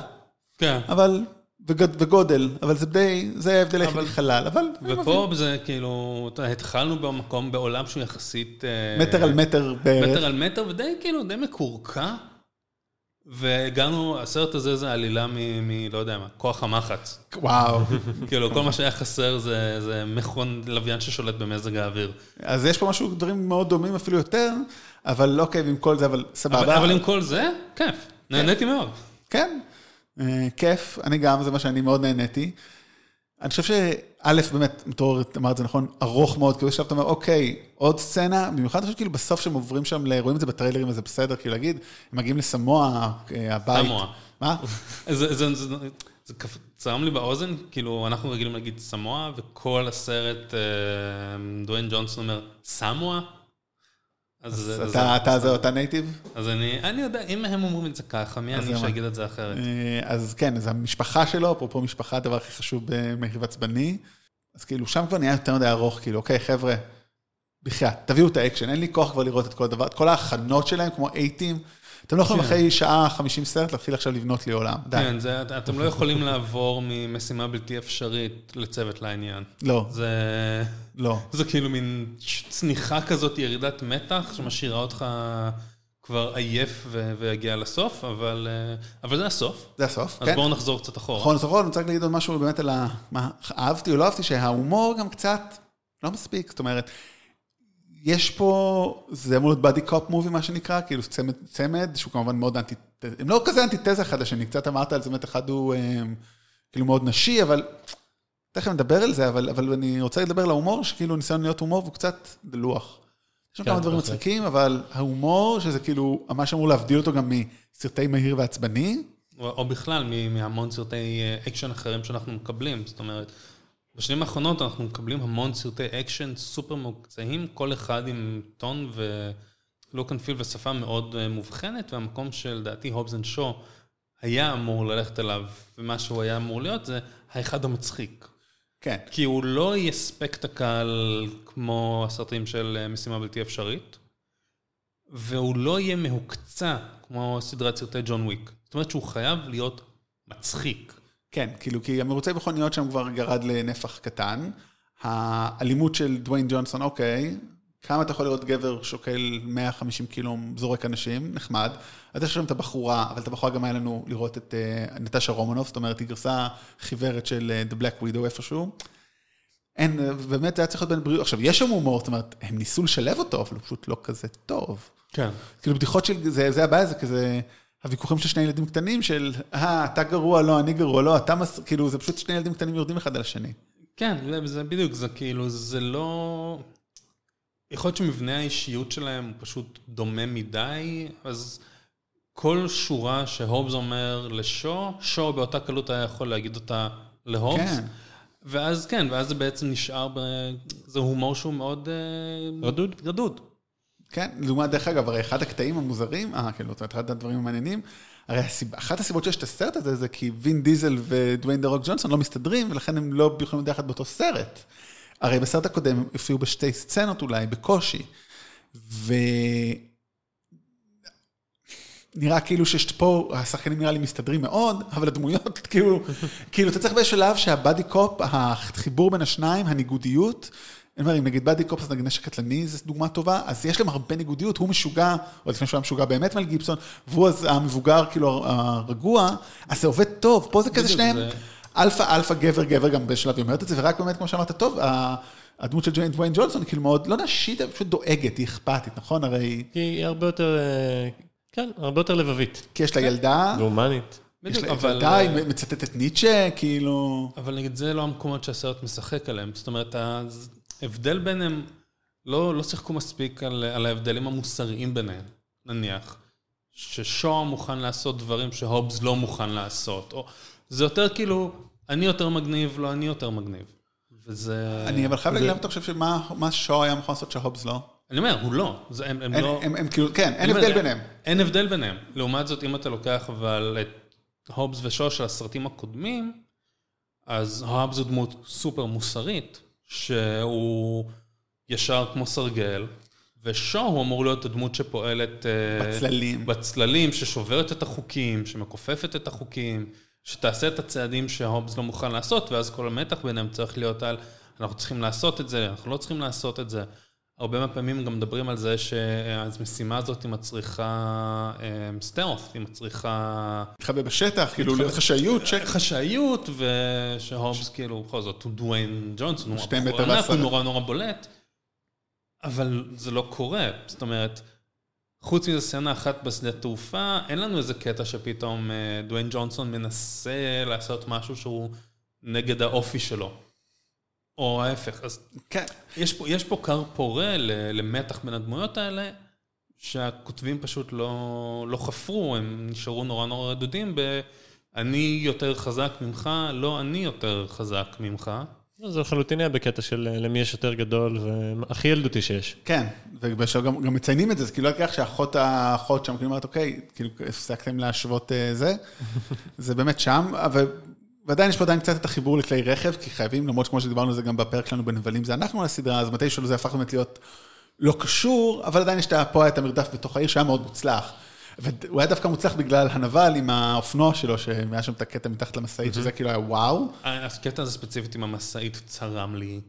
כן. אבל, וגודל, אבל זה די, זה ההבדל היחידי אבל- חלל, אבל אני מבין. ופה זה כאילו, התחלנו במקום, בעולם שהוא יחסית... אה, מטר על מטר בערך. מטר על מטר, ודי כאילו, די מקורקע. והגענו, הסרט הזה זה עלילה מ... מ לא יודע מה, כוח המחץ. וואו. כאילו, כל מה שהיה חסר זה, זה מכון לוויין ששולט במזג האוויר. אז יש פה משהו, דברים מאוד דומים אפילו יותר, אבל אוקיי, ועם כל זה, אבל אבל, סבבה. אבל עם כל זה, כיף. נהניתי מאוד. כן, כיף, אני גם, זה מה שאני מאוד נהניתי. אני חושב שא', באמת, מתור אמר את זה נכון, ארוך מאוד, כאילו עכשיו אתה אומר, אוקיי, עוד סצנה, במיוחד אני חושב כאילו בסוף שהם עוברים שם, רואים את זה בטריילרים, אז זה בסדר, כאילו להגיד, הם מגיעים לסמואה, אה, הבית. סמואה. מה? [laughs] זה, זה, זה, זה כפ- צרם לי באוזן, כאילו, אנחנו רגילים להגיד סמואה, וכל הסרט, אה, דוויין ג'ונסון אומר, סמואה? אז, אתה, native? אז אני, אני יודע, אם הם אומרים את זה ככה, מי אני? שיגיד את זה אחרת? אה, אז כן, אז המשפחה שלו, אפרופו משפחה, הדבר הכי חשוב במהיר ועצבני. אז כאילו, שם כבר נהיה יותר מדי ארוך, כאילו, אוקיי, חבר'ה, בחייאת, תביאו את האקשן, אין לי כוח כבר לראות את כל הדבר, את כל ההכנות שלהם, כמו A-Team. אתם לא יכולים כן. אחרי שעה 50 סרט להתחיל עכשיו לבנות לי עולם. כן, אתם לא יכולים לעבור ממשימה בלתי אפשרית לצוות לעניין. לא, זה, לא. זה כאילו מין צניחה כזאת, ירידת מתח, שמשאירה אותך כבר עייף ויגיע לסוף, אבל, אה, אבל זה הסוף. זה הסוף, אז כן. בואו נחזור קצת אחורה. נכון, נכון, אני רוצה להגיד עוד משהו באמת על ה... מה אהבתי או לא אהבתי, שההומור גם קצת לא מספיק, זאת אומרת, יש פה, זה אמור להיות בדי קופ מובי מה שנקרא, כאילו צמד, צמד שהוא כמובן מאוד אנטי, הם לא כזה אנטיתזה אחד לשני, קצת אמרת על זה, באמת אחד הוא אה, כאילו מאוד נשי, אבל תכף נדבר על זה, אבל, אבל אני רוצה לדבר על ההומור, שכאילו ניסיון להיות הומור והוא קצת דלוח. יש שם כן, כמה דברים. מצחיקים, אבל ההומור, שזה כאילו, מה שאמור להבדיל אותו גם מסרטי מהיר ועצבני, או, או בכלל, מהמון סרטי אה, אקשן אחרים שאנחנו מקבלים. זאת אומרת, בשנים האחרונות אנחנו מקבלים המון סרטי אקשן סופר מוקצעים, כל אחד עם טון ו look and feel ושפה מאוד אה, מובחנת, והמקום שלדעתי Hobbs and Shaw היה אמור ללכת אליו, ומה שהוא היה אמור להיות זה האחד המצחיק. כן. כי הוא לא את הקהל כמו הסרטים של אה, משימה בלתי אפשרית, והוא לא יהיה מהוקצע כמו סדרת סרטי ג'ון וויק. זאת אומרת שהוא חייב להיות מצחיק. כן, כאילו, כי המרוצי מכוניות שם כבר ירד לנפח קטן. האלימות של דוויין ג'ונסון, אוקיי, כמה אתה יכול לראות גבר שוקל 150 קילו זורק אנשים, נחמד. אז יש שם את הבחורה, אבל את הבחורה גם היה לנו לראות את uh, נטשה רומנוב, זאת אומרת, היא גרסה חיוורת של uh, The Black Widow איפשהו. אין, באמת זה היה צריך להיות בין בריאות. עכשיו, יש שם הומור, זאת אומרת, הם ניסו לשלב אותו, אבל הוא פשוט לא כזה טוב. כן. כאילו, בדיחות של, זה, זה הבעיה, זה כזה, הוויכוחים של שני ילדים קטנים של, אה, אתה גרוע, לא, אני גרוע, לא, אתה מס... כאילו, זה פשוט שני ילדים קטנים יורדים אחד על השני. כן, זה, זה בדיוק, זה כאילו, זה לא... יכול להיות שמבנה האישיות שלהם הוא פשוט דומה מדי, אז כל שורה שהובס אומר לשו, שו באותה קלות היה יכול להגיד אותה להובס. כן. ואז כן, ואז זה בעצם נשאר, ב... זה הומור שהוא מאוד... אה, רדוד. רדוד. כן, לעומת דרך אגב, הרי אחד הקטעים המוזרים, אה, כן, זאת אומרת, אחד הדברים המעניינים, הרי הסיב... אחת הסיבות שיש את הסרט הזה, זה כי וין דיזל ודוויין דה רוק ג'ונסון לא מסתדרים, ולכן הם לא יכולים להיות יחד באותו סרט. הרי בסרט הקודם הם הופיעו בשתי סצנות אולי, בקושי. ו... נראה כאילו פה, השחקנים נראה לי מסתדרים מאוד, אבל הדמויות, [laughs] כאילו, כאילו, אתה צריך בשלב שהבאדי קופ, החיבור בין השניים, הניגודיות, אני אומר, אם נגיד באדי קופ זה נגיד נשק קטלני, זו דוגמה טובה, אז יש להם הרבה ניגודיות, הוא משוגע, או לפני שהוא היה משוגע באמת מל גיבסון, והוא אז המבוגר, כאילו, הרגוע, אז זה עובד טוב, פה זה כזה שניהם, אלפא, אלפא, גבר, גבר, גם בשלב היא אומרת את זה, ורק באמת, כמו שאמרת, טוב, הדמות של ג'יין דוויין ג'ונסון, כאילו מאוד, לא נשית, פשוט דואגת, היא אכפתית, נכון? הרי, היא הרבה יותר, אה, כן, הרבה יותר לבבית. כי יש לה ילדה, והומנית. יש בדיוק, לה אבל... ילדה, היא מצטטת ניטשה, כאילו... אבל נגיד, זה לא המקומות שהסרט משחק עליהם. זאת אומרת, ההבדל ביניהם, לא, לא שיחקו מספיק על, על ההבדלים המוסריים ביניהם, נניח. ששו מוכן לעשות דברים שהובס לא מוכן לעשות. או, זה יותר כאילו, אני יותר מגניב, לא אני יותר מגניב. וזה... אני אבל חייב להגיד, למה אתה חושב שמה מה שו היה מוכן לעשות שהובס לא? אני אומר, הוא לא. זה, הם, הם אין- לא... הם הם כאילו, כן, אין אומר, הבדל ביניהם. אין הבדל ביניהם. לעומת זאת, אם אתה לוקח אבל את הובס ושו של הסרטים הקודמים, אז הובס הוא דמות סופר מוסרית, שהוא ישר כמו סרגל, ושו הוא אמור להיות הדמות שפועלת... אה, בצללים. בצללים, ששוברת את החוקים, שמכופפת את החוקים, שתעשה את הצעדים שההובס לא מוכן לעשות, ואז כל המתח ביניהם צריך להיות על, אנחנו צריכים לעשות את זה, אנחנו לא צריכים לעשות את זה. הרבה מהפעמים גם מדברים על זה שהמשימה הזאת היא מצריכה סטלף, היא מצריכה להתחבא בשטח, כאילו להיות חשאיות, שקט. חשאיות, ושהובס כאילו, בכל זאת, הוא דוויין ג'ונסון. הוא נורא נורא בולט, אבל זה לא קורה. זאת אומרת, חוץ מזה סצנה אחת בשדה תעופה, אין לנו איזה קטע שפתאום אה, דוויין ג'ונסון מנסה לעשות משהו שהוא נגד האופי שלו. או ההפך. אז כן. יש פה, יש פה כר פורה ל- למתח בין הדמויות האלה, שהכותבים פשוט לא, לא חפרו, הם נשארו נורא נורא רדודים ב... אני יותר חזק ממך, לא אני יותר חזק ממך. זה לחלוטין היה בקטע של אה, למי יש יותר גדול והכי ילדותי שיש. כן, ובשביל גם גם מציינים את זה, זה כאילו רק שאחות האחות שם, כאילו אומרת, אוקיי, כאילו הפסקתם להשוות אה, זה, [laughs] זה באמת שם, אבל ועדיין יש פה עדיין קצת את החיבור לכלי רכב, כי חייבים, למרות שכמו שדיברנו על זה גם בפרק שלנו בנבלים, זה אנחנו הסדרה, אז מתישהו זה הפך באמת להיות לא קשור, אבל עדיין יש את פה את המרדף בתוך העיר שהיה מאוד מוצלח. והוא היה דווקא מוצלח בגלל הנבל עם האופנוע שלו, שהיה שם את הקטע מתחת למשאית, שזה כאילו היה וואו. הקטע הזה ספציפית עם המשאית צרם לי.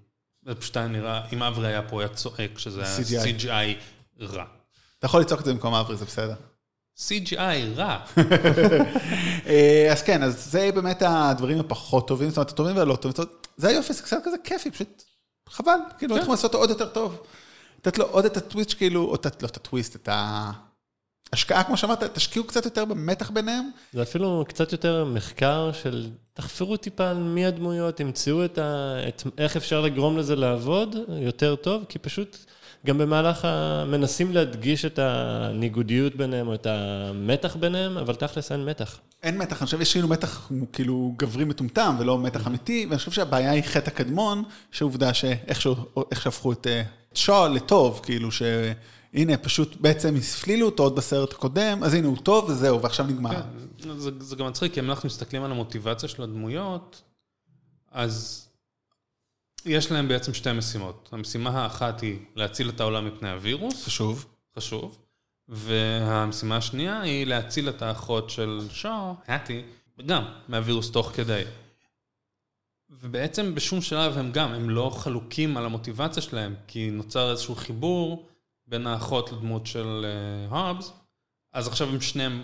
זה פשוט היה נראה, אם אברי היה פה, היה צועק שזה היה. CGI רע. אתה יכול לצעוק את זה במקום אברי, זה בסדר. CGI רע. [laughs] אה, אז כן, אז זה באמת הדברים הפחות טובים, זאת אומרת, הטובים והלא טובים, זאת אומרת, זה היופי, זה קצת כזה כיפי, פשוט חבל, כאילו, כן. צריכים לעשות אותו עוד יותר טוב. לתת לו עוד את הטוויסט, כאילו, לא את הטוויסט, את ההשקעה, כמו שאמרת, תשקיעו קצת יותר במתח ביניהם. זה אפילו קצת יותר מחקר של תחפרו טיפה על מי הדמויות, תמצאו את ה... את... איך אפשר לגרום לזה לעבוד יותר טוב, כי פשוט גם במהלך ה... מנסים להדגיש את הניגודיות ביניהם או את המתח ביניהם, אבל תכלס אין מתח. אין מתח, אני חושב שיש כאילו מתח כאילו גברי מטומטם ולא מתח אמיתי, ואני חושב שהבעיה היא חטא הקדמון, שעובדה שאיך שהפכו את שואו לטוב, כאילו שהנה פשוט בעצם הספלילו אותו עוד בסרט הקודם, אז הנה הוא טוב וזהו, ועכשיו נגמר. כן, זה, זה גם מצחיק, כי אם אנחנו מסתכלים על המוטיבציה של הדמויות, אז יש להם בעצם שתי משימות. המשימה האחת היא להציל את העולם מפני הווירוס. חשוב. חשוב. והמשימה השנייה היא להציל את האחות של שואו, האטי, גם מהווירוס תוך כדי. ובעצם בשום שלב הם גם, הם לא חלוקים על המוטיבציה שלהם, כי נוצר איזשהו חיבור בין האחות לדמות של הובס, אז עכשיו הם שניהם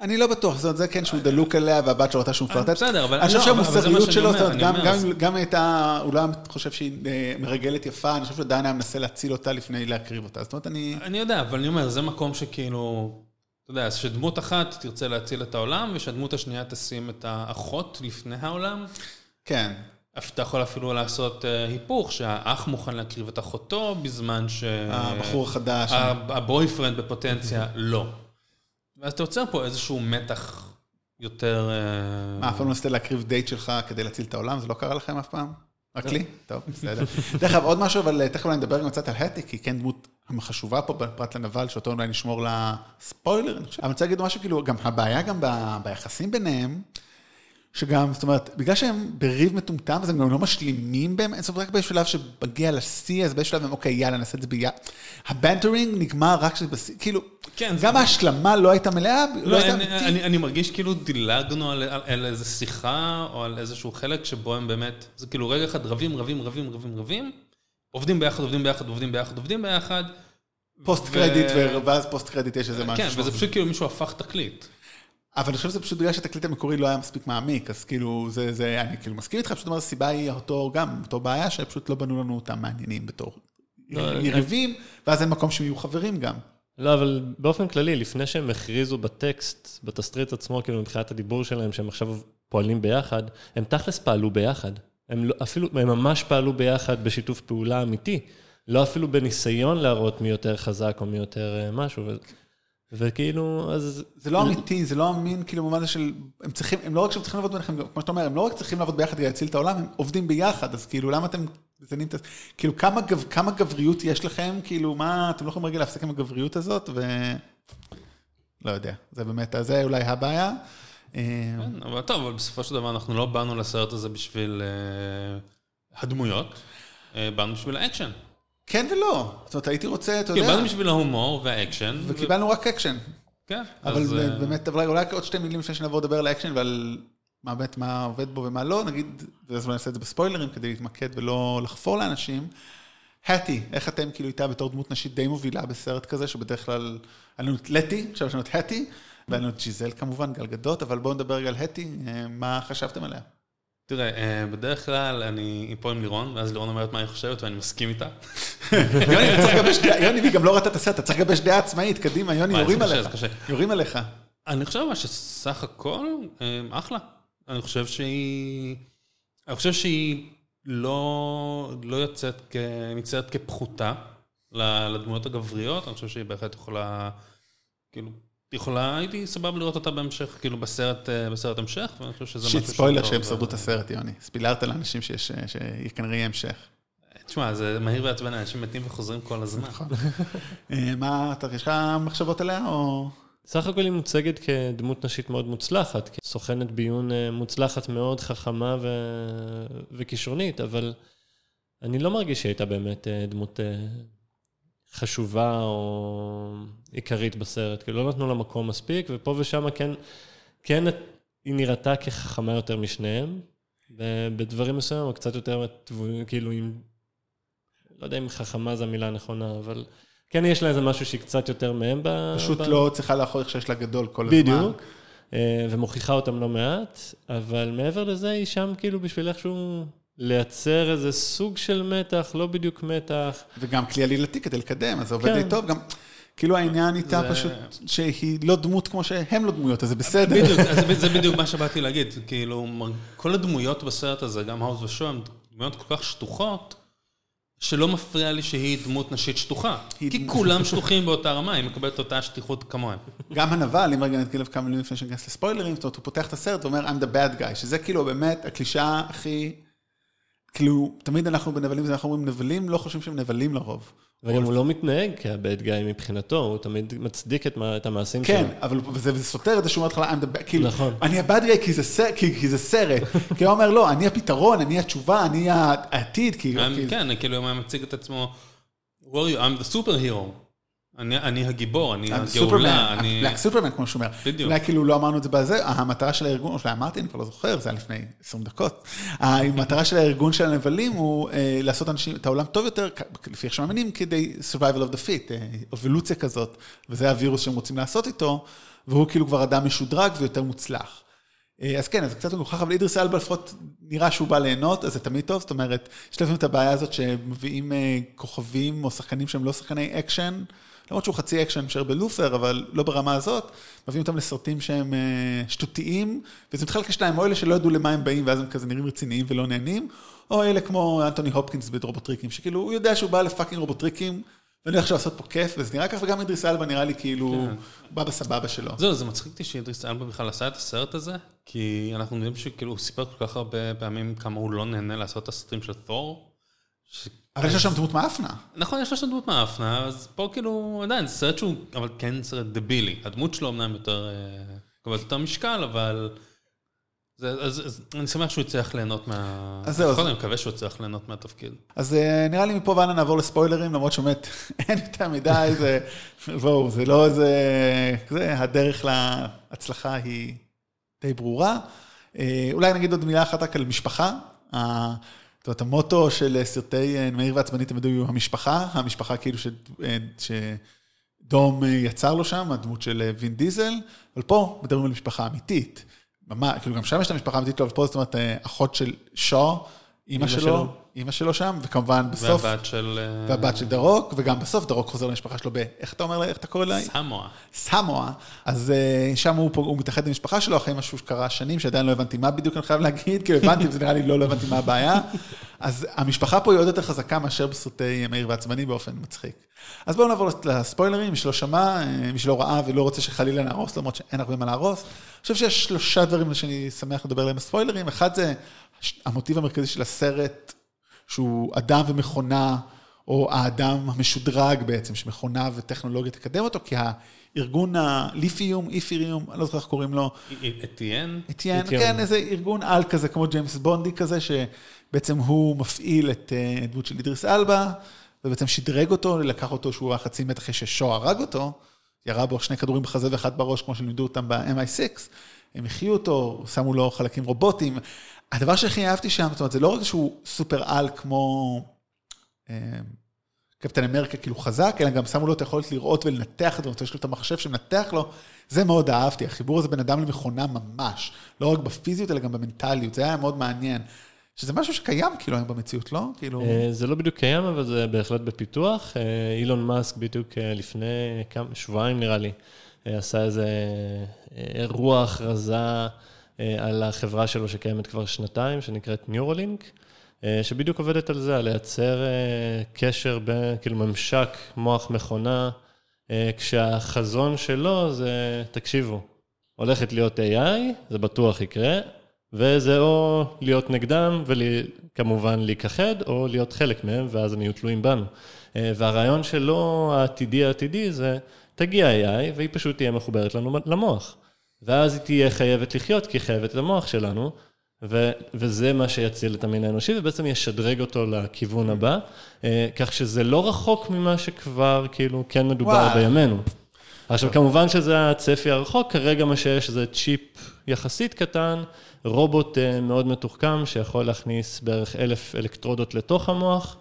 אני לא בטוח, זאת אומרת, זה כן שהוא דלוק עליה והבת שלו ראתה שהוא מפלרטט. בסדר, אבל אני חושב לא, שהמוסריות שלו, זאת אומרת, גם- הייתה, הוא לא היה חושב שהיא אה, מרגלת יפה, אני חושב שעדיין היה מנסה להציל אותה לפני להקריב אותה. זאת אומרת, אני... אני יודע, אבל אני אומר, זה מקום שכאילו, אתה יודע, שדמות אחת תרצה להציל את העולם, ושהדמות השנייה תשים את האחות לפני העולם. כן. אתה יכול אפילו לעשות אה, היפוך, שהאח מוכן להקריב את אחותו, בזמן ש... הבחור החדש. הבויפרנד בפוטנציה לא. ואז אתה יוצר פה איזשהו מתח יותר... אה, מה, אף פעם לא ניסית להקריב דייט שלך כדי להציל את העולם? זה לא קרה לכם אף פעם? רק לי? [laughs] טוב, בסדר. דרך אגב, עוד משהו, אבל אה, תכף אולי נדבר גם קצת על הטי, כי היא כן דמות חשובה פה, פרט לנבל, שאותו אולי נשמור לספוילר, אני חושב. אבל אני רוצה להגיד משהו, כאילו, גם הבעיה גם ביחסים ביניהם, שגם, זאת אומרת, בגלל שהם בריב מטומטם, אז הם גם לא משלימים באמת, זאת אומרת, רק בשלב שמגיע לשיא, אז באיזשהו שלב הם, אוקיי, יאללה, נעשה את זה ביחד. ה bantering נגמר רק כשזה בשיא, כאילו, כן, זה- גם ההשלמה לא הייתה מלאה, לא לא, הייתה אני, אמיתית. אני, אני מרגיש כאילו דילגנו על, על, על איזה שיחה או על איזשהו חלק שבו הם באמת, זה כאילו רגע אחד רבים, רבים, רבים, רבים, רבים, עובדים ביחד, עובדים ביחד, עובדים ביחד, עובדים ביחד. post credit, ואז post credit יש איזה משהו. כן, וזה פשוט כאילו מישהו הפך תקליט. אבל אני חושב שזה פשוט בגלל שהתקליט המקורי לא היה מספיק מעמיק, אז כאילו, זה, זה, אני כאילו מסכים איתך, פשוט אומר, הסיבה היא אותו, גם, אותו בעיה, שפשוט לא בנו לנו אותם מעניינים בתור לא, יריבים, ואז אין מקום שהם יהיו חברים גם. לא, אבל באופן כללי, לפני שהם הכריזו בטקסט, בתסריט עצמו, כאילו מבחינת הדיבור שלהם, שהם עכשיו פועלים ביחד, הם תכלס פעלו ביחד. הם לא, אפילו, הם ממש פעלו ביחד בשיתוף פעולה אמיתי. לא אפילו בניסיון להראות מי יותר חזק או מי יותר אה, משהו. וכאילו, אז... זה לא אמיתי, זה לא אמין, כאילו, במובן הזה של, הם צריכים, הם לא רק שהם צריכים לעבוד ביניכם, כמו שאתה אומר, הם לא רק צריכים לעבוד ביחד כדי להציל את העולם, הם עובדים ביחד, אז כאילו, למה אתם מזיינים את ה... כאילו, כמה, גב, כמה גבריות יש לכם, כאילו, מה, אתם לא יכולים רגע להפסיק עם הגבריות הזאת, ו... לא יודע, זה באמת, אז זה אולי הבעיה. אה, כן, אבל טוב, אבל בסופו של דבר אנחנו לא באנו לסרט הזה בשביל אה, הדמויות, אה, באנו בשביל האקשן. כן ולא, זאת אומרת, הייתי רוצה, אתה יודע, באנו בשביל ההומור והאקשן. וקיבלנו רק אקשן. כן, אבל אז, אה, באמת, אולי עוד שתי מילים לפני שנעבור לדבר על האקשן ועל מה באמת, מה עובד בו ומה לא, נגיד, ואז אולי נעשה את זה בספוילרים כדי להתמקד ולא לחפור לאנשים. האטי, איך אתם כאילו איתה בתור דמות נשית די מובילה בסרט כזה, שבדרך כלל, היה לנו את לטי, עכשיו יש לנו את האטי, והיה לנו את ג'יזל כמובן, גלגדות, אבל בואו נדבר רגע על האטי, אה, מה חשבתם עליה? תראה, אה, בדרך כלל אני פה עם לירון, ואז לירון אומרת מה היא חושבת ואני מסכים איתה. [laughs] יוני, אתה צריך לגבש דעה, יוני, והיא גם לא ראתה את הסרט, אתה צריך לגבש דעה עצמאית, קדימה, יוני, יורים עליך. יורים עליך. אני חושב שסך הכל, אה, אחלה. אני חושב שהיא... אני חושב שהיא לא, לא יוצאת, כ... מצטיירת כפחותה לדמויות הגבריות, אני חושב שהיא בהחלט יכולה, כאילו, יכולה, הייתי סבבה לראות אותה בהמשך, כאילו בסרט, אה, בסרט המשך, ואני חושב שזה שיט משהו ספוילר טוב, שהם שרדו את הסרט, יוני. ספילרת לאנשים שיש, שכנראה יהיה המשך. תשמע, זה מהיר ועצבן, אנשים מתים וחוזרים כל הזמן. נכון. אה, מה, אתה, יש לך מחשבות עליה, או... סך הכל היא מוצגת כדמות נשית מאוד מוצלחת, כסוכנת ביון אה, מוצלחת מאוד, חכמה ו... וכישרונית, אבל אני לא מרגיש שהיא הייתה באמת אה, דמות אה, חשובה או עיקרית בסרט, כי לא נתנו לה מקום מספיק, ופה ושם כן, כן היא נראתה כחכמה יותר משניהם, בדברים מסוימים, או קצת יותר, כאילו עם, לא יודע אם חכמה זו המילה הנכונה, אבל כן יש לה איזה משהו שהיא קצת יותר מהם ב... פשוט ב... לא צריכה איך שיש לה גדול כל הזמן. בדיוק, אה, ומוכיחה אותם לא מעט, אבל מעבר לזה היא שם כאילו בשביל איכשהו לייצר איזה סוג של מתח, לא בדיוק מתח. וגם כלי עלילתי כדי לקדם, אז זה עובד כן. די טוב. גם, כאילו העניין איתה זה- פשוט, שהיא לא דמות כמו שהם לא דמויות, אז זה בסדר. בדיוק, אז זה- בדיוק מה שבאתי להגיד, כאילו, כל הדמויות בסרט הזה, גם האוז ושו, הן דמויות כל כך שטוחות, שלא מפריע לי שהיא דמות נשית שטוחה. כי כולם שטוחים באותה רמה, היא מקבלת אותה שטיחות כמוהם. גם הנבל, אם רגע נתחיל כמה מילים לפני שניכנס לספוילרים, זאת אומרת, הוא פותח את הסרט ואומר, I'm the bad guy, שזה כאילו באמת הקלישאה הכי... כאילו, תמיד אנחנו בנבלים, אנחנו אומרים נבלים, לא חושבים שהם נבלים לרוב. וגם הוא לא מתנהג כבד גיא מבחינתו, הוא תמיד מצדיק את המעשים שלו. כן, אבל זה סותר את זה שהוא bad, כאילו, נכון. אני ה-bad guy כי זה סרט, [laughs] כי הוא אומר, לא, אני הפתרון, אני התשובה, אני העתיד, כאילו. כי- כן, כאילו, הוא היה מציג את עצמו, who are you? I'm the superhero. אני- אני הגיבור, אני הגאולה, סופרמן, אני... בלק סופרמן, כמו שהוא אומר. בדיוק. אולי כאילו לא אמרנו את זה בזה, המטרה של הארגון, או שאולי אמרתי, אני כבר לא זוכר, זה היה לפני 20 דקות. המטרה של הארגון של הנבלים הוא אה, לעשות אנשים, את העולם טוב יותר, לפי איך שמאמינים, כדי survival of the fit, אה, אבולוציה כזאת, וזה הווירוס שהם רוצים לעשות איתו, והוא כאילו כבר אדם משודרג ויותר מוצלח. אה, אז כן, אז קצת מגוחך, אבל אידריס אלבה לפחות נראה שהוא בא ליהנות, אז זה תמיד טוב, זאת אומרת, יש לפעמים את הבעיה הזאת שמביאים אה, כוכבים או שחקנים שהם לא שחקני אקשן, למרות שהוא חצי action star ב Luther, אבל לא ברמה הזאת, מביאים אותם לסרטים שהם אה, שטותיים, וזה מתחלק לשניים, או אלה שלא ידעו למה הם באים, ואז הם כזה נראים רציניים ולא נהנים, או אלה כמו אנטוני הופקינס ברובוטריקים, שכאילו, הוא יודע שהוא בא ל fucking רובוטריקים, ואני הולך לעשות פה כיף, וזה נראה ככה, וגם אידריס אלבה נראה לי כאילו, כן. בא בסבבה שלו. זהו, זה מצחיק אותי שאידריס אלבה בכלל עשה את הסרט הזה, כי אנחנו יודעים שכאילו הוא סיפר כל כך הרבה פעמים כמה הוא לא נהנה לעשות את הסרטים של תור. אבל יש לו שם דמות מאפנה. נכון, יש לו שם דמות מאפנה, אז פה כאילו, עדיין, זה סרט שהוא, אבל כן סרט דבילי. הדמות שלו אמנם יותר, אה, מקבלת יותר משקל, אבל... זה, אז, אז אני שמח שהוא הצליח ליהנות מה... אז זהו, אני מקווה שהוא הצליח ליהנות מהתפקיד. אז אה, נראה לי מפה והלאה נעבור לספוילרים, למרות שבאמת [laughs] אין יותר מדי, זה, בואו, זה לא איזה, זה, הדרך להצלחה היא די ברורה. אה, אולי נגיד עוד מילה אחת רק על משפחה. זאת אומרת, המוטו של סרטי אה, מהיר ועצבני תמיד היו המשפחה, המשפחה כאילו ש... אה, שדום אה, יצר לו שם, הדמות של אה, וין דיזל, אבל פה מדברים על משפחה אמיתית. ממש, כאילו גם שם יש את המשפחה האמיתית שלו, אבל פה זאת אומרת, אה, אחות של שו, אימא שלו, שלו. אימא שלו שם, וכמובן בסוף, והבת של... אה, והבת של דרוק, וגם בסוף דרוק חוזר למשפחה שלו ב... איך אתה אומר איך אתה קורא לה? סמואה. סמואה. אז אה, שם הוא, הוא מתאחד עם המשפחה שלו אחרי משהו שקרה שנים, שעדיין לא הבנתי מה בדיוק אני חייב להגיד, כאילו הבנתי, וזה נראה לי לא, לא הבנתי מה הבעיה. אז המשפחה פה היא עוד יותר חזקה מאשר בסרטי מאיר ועצבני באופן מצחיק. אז בואו נעבור לספוילרים, מי שלא שמע, אה, מי שלא ראה ולא רוצה שחלילה נהרוס, למרות שאין הרבה מה להרוס. אני חושב שיש שלושה דברים שאני שמח לדבר עליהם בספוילרים. אחד זה המוטיב המרכזי של הסרט, שהוא אדם ומכונה, או האדם המשודרג בעצם, שמכונה וטכנולוגיה תקדם אותו, כי הארגון הליפיום, איפיריום, אני לא זוכר איך קוראים לו? אתיאן, אתיאן. כן, איזה ארגון על כזה, כמו ג'יימס בונדי כזה, שבעצם הוא מפעיל את אה, דמות של אידריס אלבה, ובעצם שדרג אותו, לקח אותו שהוא היה חצי מת אחרי ששו הרג אותו, ירה בו שני כדורים בחזה ואחד בראש, כמו שלימדו אותם ב-MI6, הם החיו אותו, שמו לו חלקים רובוטיים. הדבר שהכי אהבתי שם, זאת אומרת, זה לא רק שהוא סופר על כמו אה, קפטן אמריקה כאילו חזק, אלא גם שמו לו את היכולת לראות ולנתח את זה, יש לו את המחשב שמנתח לו, זה מאוד אהבתי, החיבור הזה בין אדם למכונה ממש, לא רק בפיזיות אלא גם במנטליות, זה היה מאוד מעניין. שזה משהו שקיים כאילו היום במציאות, לא? כאילו... אה, זה לא בדיוק קיים, אבל זה בהחלט בפיתוח. אה, אילון מאסק בדיוק אה, לפני כמה, שבועיים נראה לי, עשה איזה אירוע הכרזה על החברה שלו שקיימת כבר שנתיים, שנקראת ניורלינק, אה, שבדיוק עובדת על זה, על לייצר אה, קשר בין, כאילו ממשק מוח מכונה, אה, כשהחזון שלו זה, תקשיבו, הולכת להיות AI, זה בטוח יקרה, וזה או להיות נגדם וכמובן להיכחד, או להיות חלק מהם, ואז הם יהיו תלויים בנו. אה, והרעיון שלו, העתידי העתידי, זה תגיע AI, והיא פשוט תהיה מחוברת לנו למוח. ואז היא תהיה חייבת לחיות, כי היא חייבת את המוח שלנו, ו- וזה מה שיציל את המין האנושי, ובעצם ישדרג אותו לכיוון הבא, אה, כך שזה לא רחוק ממה שכבר כאילו כן מדובר וואו. בימינו. עכשיו, כמובן שזה הצפי הרחוק, כרגע מה שיש זה צ'יפ יחסית קטן, רובוט אה, מאוד מתוחכם, שיכול להכניס בערך אלף אלקטרודות לתוך המוח,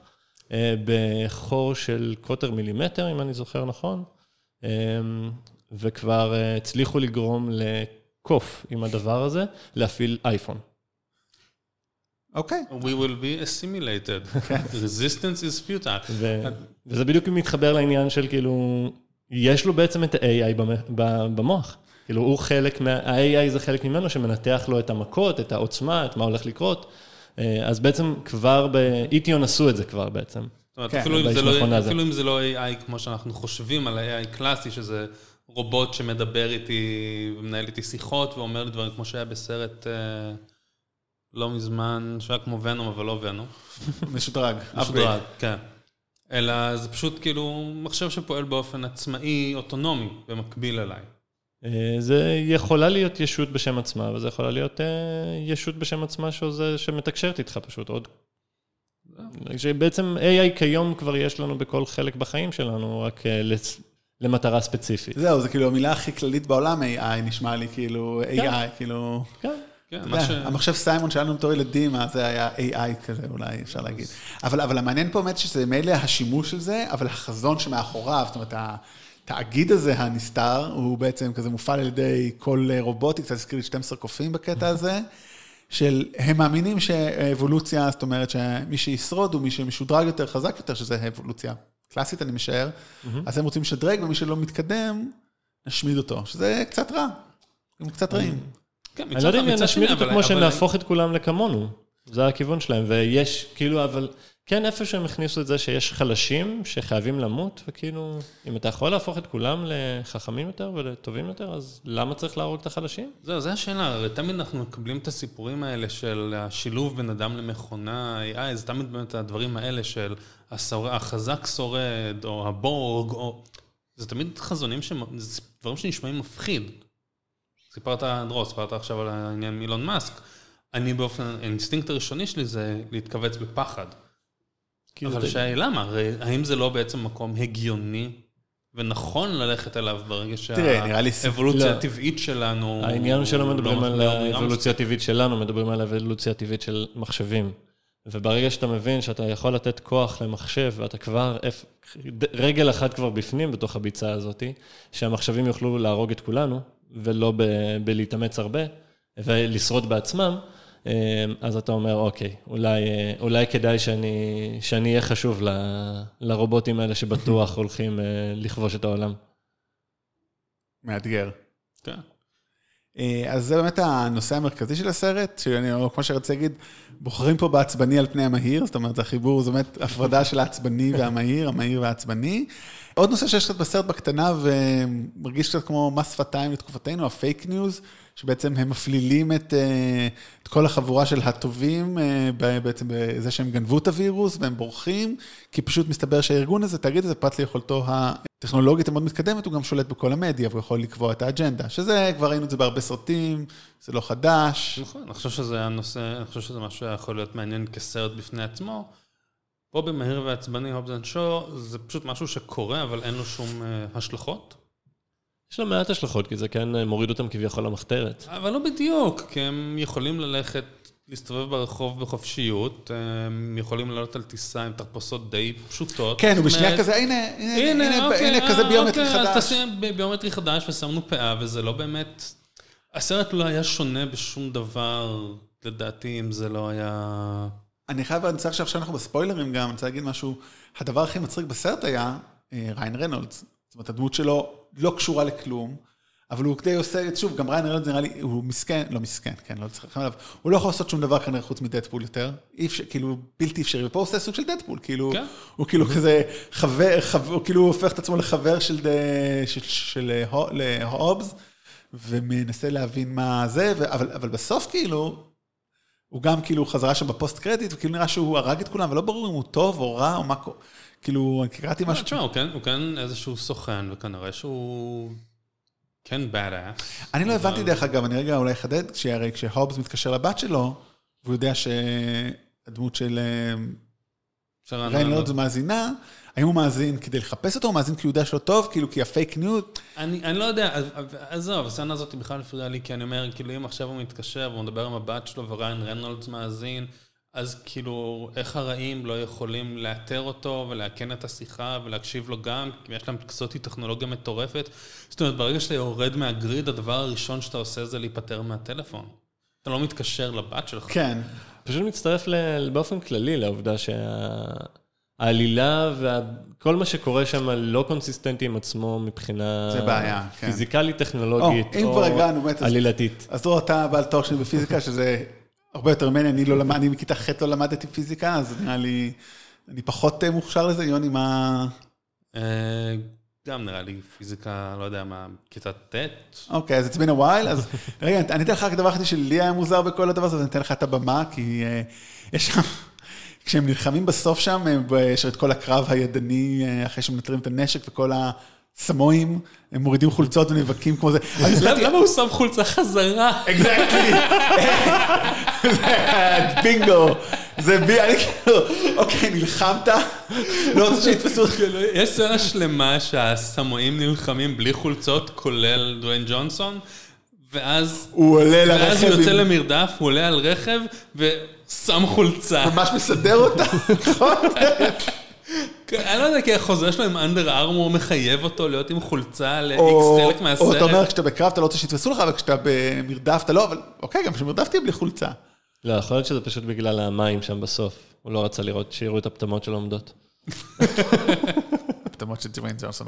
אה, בחור של קוטר מילימטר, אם אני זוכר נכון, וכבר אה, הצליחו לגרום לקוף עם הדבר הזה, להפעיל אייפון. אוקיי. We will be assimilated. [laughs] Resistance is futile. ו- וזה בדיוק מתחבר לעניין של כאילו, יש לו בעצם את ה-AI במוח. כאילו, הוא חלק מה... ה-AI זה חלק ממנו שמנתח לו את המכות, את העוצמה, את מה הולך לקרות. אה, אז בעצם כבר ב... איטיון עשו את זה כבר בעצם. זאת אומרת, כן, אפילו, אם באיש זה לא. אפילו אם זה לא AI כמו שאנחנו חושבים על AI קלאסי, שזה רובוט שמדבר איתי ומנהל איתי שיחות ואומר לי דברים כמו שהיה בסרט אה, לא מזמן, שהיה כמו ונום, אבל לא ונום. [laughs] משודרג. משודרג, כן. אלא זה פשוט כאילו מחשב שפועל באופן עצמאי, אוטונומי, במקביל אליי. אה, זה יכולה להיות ישות בשם עצמה, וזה יכולה להיות אה, ישות בשם עצמה שזה, שמתקשרת איתך פשוט עוד. שבעצם AI כיום כבר יש לנו בכל חלק בחיים שלנו, רק למטרה ספציפית. זהו, זה כאילו המילה הכי כללית בעולם, AI, נשמע לי כאילו, כן. AI, כאילו... כן. כן. המחשב סיימון שלנו בתור ילדים, אז זה היה AI כזה, אולי אפשר להגיד. אבל, אבל המעניין פה באמת שזה מילא השימוש של זה, אבל החזון שמאחוריו, זאת אומרת, התאגיד הזה הנסתר, הוא בעצם כזה מופעל על ידי כל רובוטי, קצת הזכיר לי 12 קופים בקטע הזה, של הם מאמינים שאבולוציה, זאת אומרת שמי שישרוד הוא מי שמשודרג יותר, חזק יותר, שזה אבולוציה קלאסית, אני משער, אז הם רוצים לשדרג, ומי שלא מתקדם, נשמיד אותו, שזה קצת רע, הם קצת רעים. כן, אני לא יודע אם נשמיד אותו כמו אבל- שנהפוך את כולם לכמונו. זה הכיוון שלהם, ויש, כאילו, אבל כן, איפה שהם הכניסו את זה שיש חלשים שחייבים למות, וכאילו, אם אתה יכול להפוך את כולם לחכמים יותר ולטובים יותר, אז למה צריך להרוג את החלשים? זהו, זו השאלה, הרי תמיד אנחנו מקבלים את הסיפורים האלה של השילוב בין אדם למכונה, AI, זה תמיד באמת הדברים האלה של השורד, החזק שורד, או הבורג, או... זה תמיד חזונים, ש... זה דברים שנשמעים מפחיד. סיפרת, דרור, סיפרת עכשיו על העניין עם אילון מאסק. אני באופן, האינסטינקט הראשוני שלי זה להתכווץ בפחד. כאילו, אבל השאלה היא למה, הרי האם זה לא בעצם מקום הגיוני ונכון ללכת אליו ברגע שהאבולוציה לא. הטבעית שלנו... העניין הוא שלא מדברים לא- על לא מהירה האבולוציה הטבעית שלנו, מדברים על האבולוציה הטבעית של מחשבים. וברגע שאתה מבין שאתה יכול לתת כוח למחשב, ואתה כבר, רגל אחת כבר בפנים בתוך הביצה הזאת, שהמחשבים יוכלו להרוג את כולנו, ולא ב- בלהתאמץ הרבה, ולשרוד בעצמם, אז אתה אומר, אוקיי, אולי, אה, אולי כדאי שאני, שאני אהיה חשוב ל- לרובוטים האלה שבטוח [laughs] הולכים אה, לכבוש את העולם. מאתגר. כן. אה, אז זה באמת הנושא המרכזי של הסרט, שאני, או כמו שרציתי להגיד, בוחרים פה בעצבני על פני המהיר, זאת אומרת, החיבור זה באמת הפרדה של העצבני והמהיר, המהיר והעצבני. עוד נושא שיש קצת בסרט בקטנה ומרגיש קצת כמו מס שפתיים לתקופתנו, ה fake news, שבעצם הם מפלילים את, אה, את כל החבורה של הטובים, אה, בעצם בזה שהם גנבו את הווירוס והם בורחים, כי פשוט מסתבר שהארגון הזה, תאגיד הזה, פרט ליכולתו הטכנולוגית המאוד מתקדמת, הוא גם שולט בכל המדיה והוא יכול לקבוע את האג'נדה, שזה, כבר ראינו את זה בהרבה סרטים, זה לא חדש. נכון, אני חושב שזה היה נושא, אני חושב שזה משהו שיכול להיות מעניין כסרט בפני עצמו. פה במהיר ועצבני, Hobbs and Shaw, זה פשוט משהו שקורה, אבל אין לו שום אה, השלכות. יש לו מעט השלכות, כי זה כן אה, מוריד אותם כביכול למחתרת. אבל לא בדיוק, כי הם יכולים ללכת, להסתובב ברחוב בחופשיות, הם יכולים לעלות על טיסה עם תחפושות די פשוטות. כן, הוא בשנייה זאת אומרת, כזה, הנה, הנה, הנה, הנה, אוקיי, הנה, כזה אה, ביומטרי אוקיי, אז חדש. תשים ב- ביומטרי חדש ושמנו פאה, וזה לא באמת... הסרט לא היה שונה בשום דבר, לדעתי, אם זה לא היה... אני חייב, אני צריך שעכשיו אנחנו בספוילרים גם, אני רוצה להגיד משהו, הדבר הכי מצחיק בסרט היה אה, ריין רנולדס. זאת אומרת, הדמות שלו לא קשורה לכלום, אבל הוא די עושה, שוב, גם ריין רנולדס נראה לי, הוא מסכן, לא מסכן, כן, לא צריך עליו, הוא לא יכול לעשות שום דבר כנראה חוץ מדדפול יותר, אי אפשר, כאילו, בלתי אפשרי, ופה הוא עושה סוג של דדפול, כאילו, כן. הוא כאילו כזה חבר, חבר, הוא כאילו הופך את עצמו לחבר של, של, של אה, הו- להובס, ומנסה להבין מה זה, ו- אבל, אבל בסוף כאילו, הוא גם כאילו חזרה שם בפוסט קרדיט, וכאילו נראה שהוא הרג את כולם, ולא ברור אם הוא טוב או רע או מה קורה. כאילו, אני קראתי לא, משהו... תשמע, הוא כן- הוא כן איזשהו סוכן, וכנראה שהוא כן bad ass. אני לא הבנתי דרך אגב, אני רגע אולי אחדד, שהרי כשהובס מתקשר לבת שלו, והוא יודע שהדמות של אה, ריין רנולדס מאזין, האם הוא מאזין כדי לחפש אותו, או מאזין כי הוא יודע שלא טוב, כאילו כי ה fake news, אני, אני לא יודע, אז- עזוב, הסצנה הזאת בכלל הפריעה לי, כי אני אומר, כאילו, אם עכשיו הוא מתקשר והוא מדבר עם הבת שלו וריין רנולדס מאזין, אז כאילו, איך הרעים לא יכולים לאתר אותו ולאכן את השיחה ולהקשיב לו גם, כי יש להם כזאת טכנולוגיה מטורפת. זאת אומרת, ברגע שאתה יורד מה grid, הדבר הראשון שאתה עושה זה להיפטר מהטלפון. אתה לא מתקשר לבת שלך. כן. פשוט מצטרף ל- באופן כללי לעובדה שהעלילה וכל מה שקורה שם לא קונסיסטנטי עם עצמו מבחינה זה בעיה, כן. פיזיקלית, טכנולוגית או, אם כבר הגענו, באמת, אז- עלילתית. אז דרור, אתה בעל תואר שלי בפיזיקה, שזה הרבה יותר ממני, אני לא למד, אני מכיתה ח' לא למדתי פיזיקה, אז נראה לי אני פחות אה, מוכשר לזה, יוני, מה... אה, גם נראה לי פיזיקה, לא יודע מה, כיתה ט'. אוקיי, אז it's been a while, אז [laughs] רגע, אני אתן לך רק דבר אחד שלי היה מוזר בכל הדבר הזה, אז אני אתן לך את הבמה, כי אה, יש שם, כשהם נלחמים בסוף שם, אה, יש את כל הקרב הידני, אה, אחרי שמנטרים את הנשק וכל הסמואים, הם מורידים חולצות ונאבקים כמו זה. [laughs] למה הוא שם חולצה חזרה? אקזקטלי. בינגו. [laughs] זה בי, אני כאילו, אוקיי, נלחמת, לא רוצה שיתפסו אותך. יש סצנה שלמה שהסמואים נלחמים בלי חולצות, כולל דוויין ג'ונסון, ואז הוא עולה לרכב. ואז הוא יוצא למרדף, הוא עולה על רכב ושם חולצה. ממש מסדר אותה, נכון? [laughs] אני לא יודע, כי החוזה שלו עם אנדר ארמור מחייב אותו להיות עם חולצה או ל-X חלק או מהסרט. אתה אומר, כשאתה בקרב אתה לא רוצה שיתפסו לך, וכשאתה במרדף אתה לא, אבל אוקיי, גם כשמרדף תהיה בלי חולצה. לא, יכול להיות שזה פשוט בגלל המים שם בסוף. הוא לא רצה לראות, שיראו את הפטמות שלו עומדות. [laughs] הפטמות של ג'וויין ג'ונסון.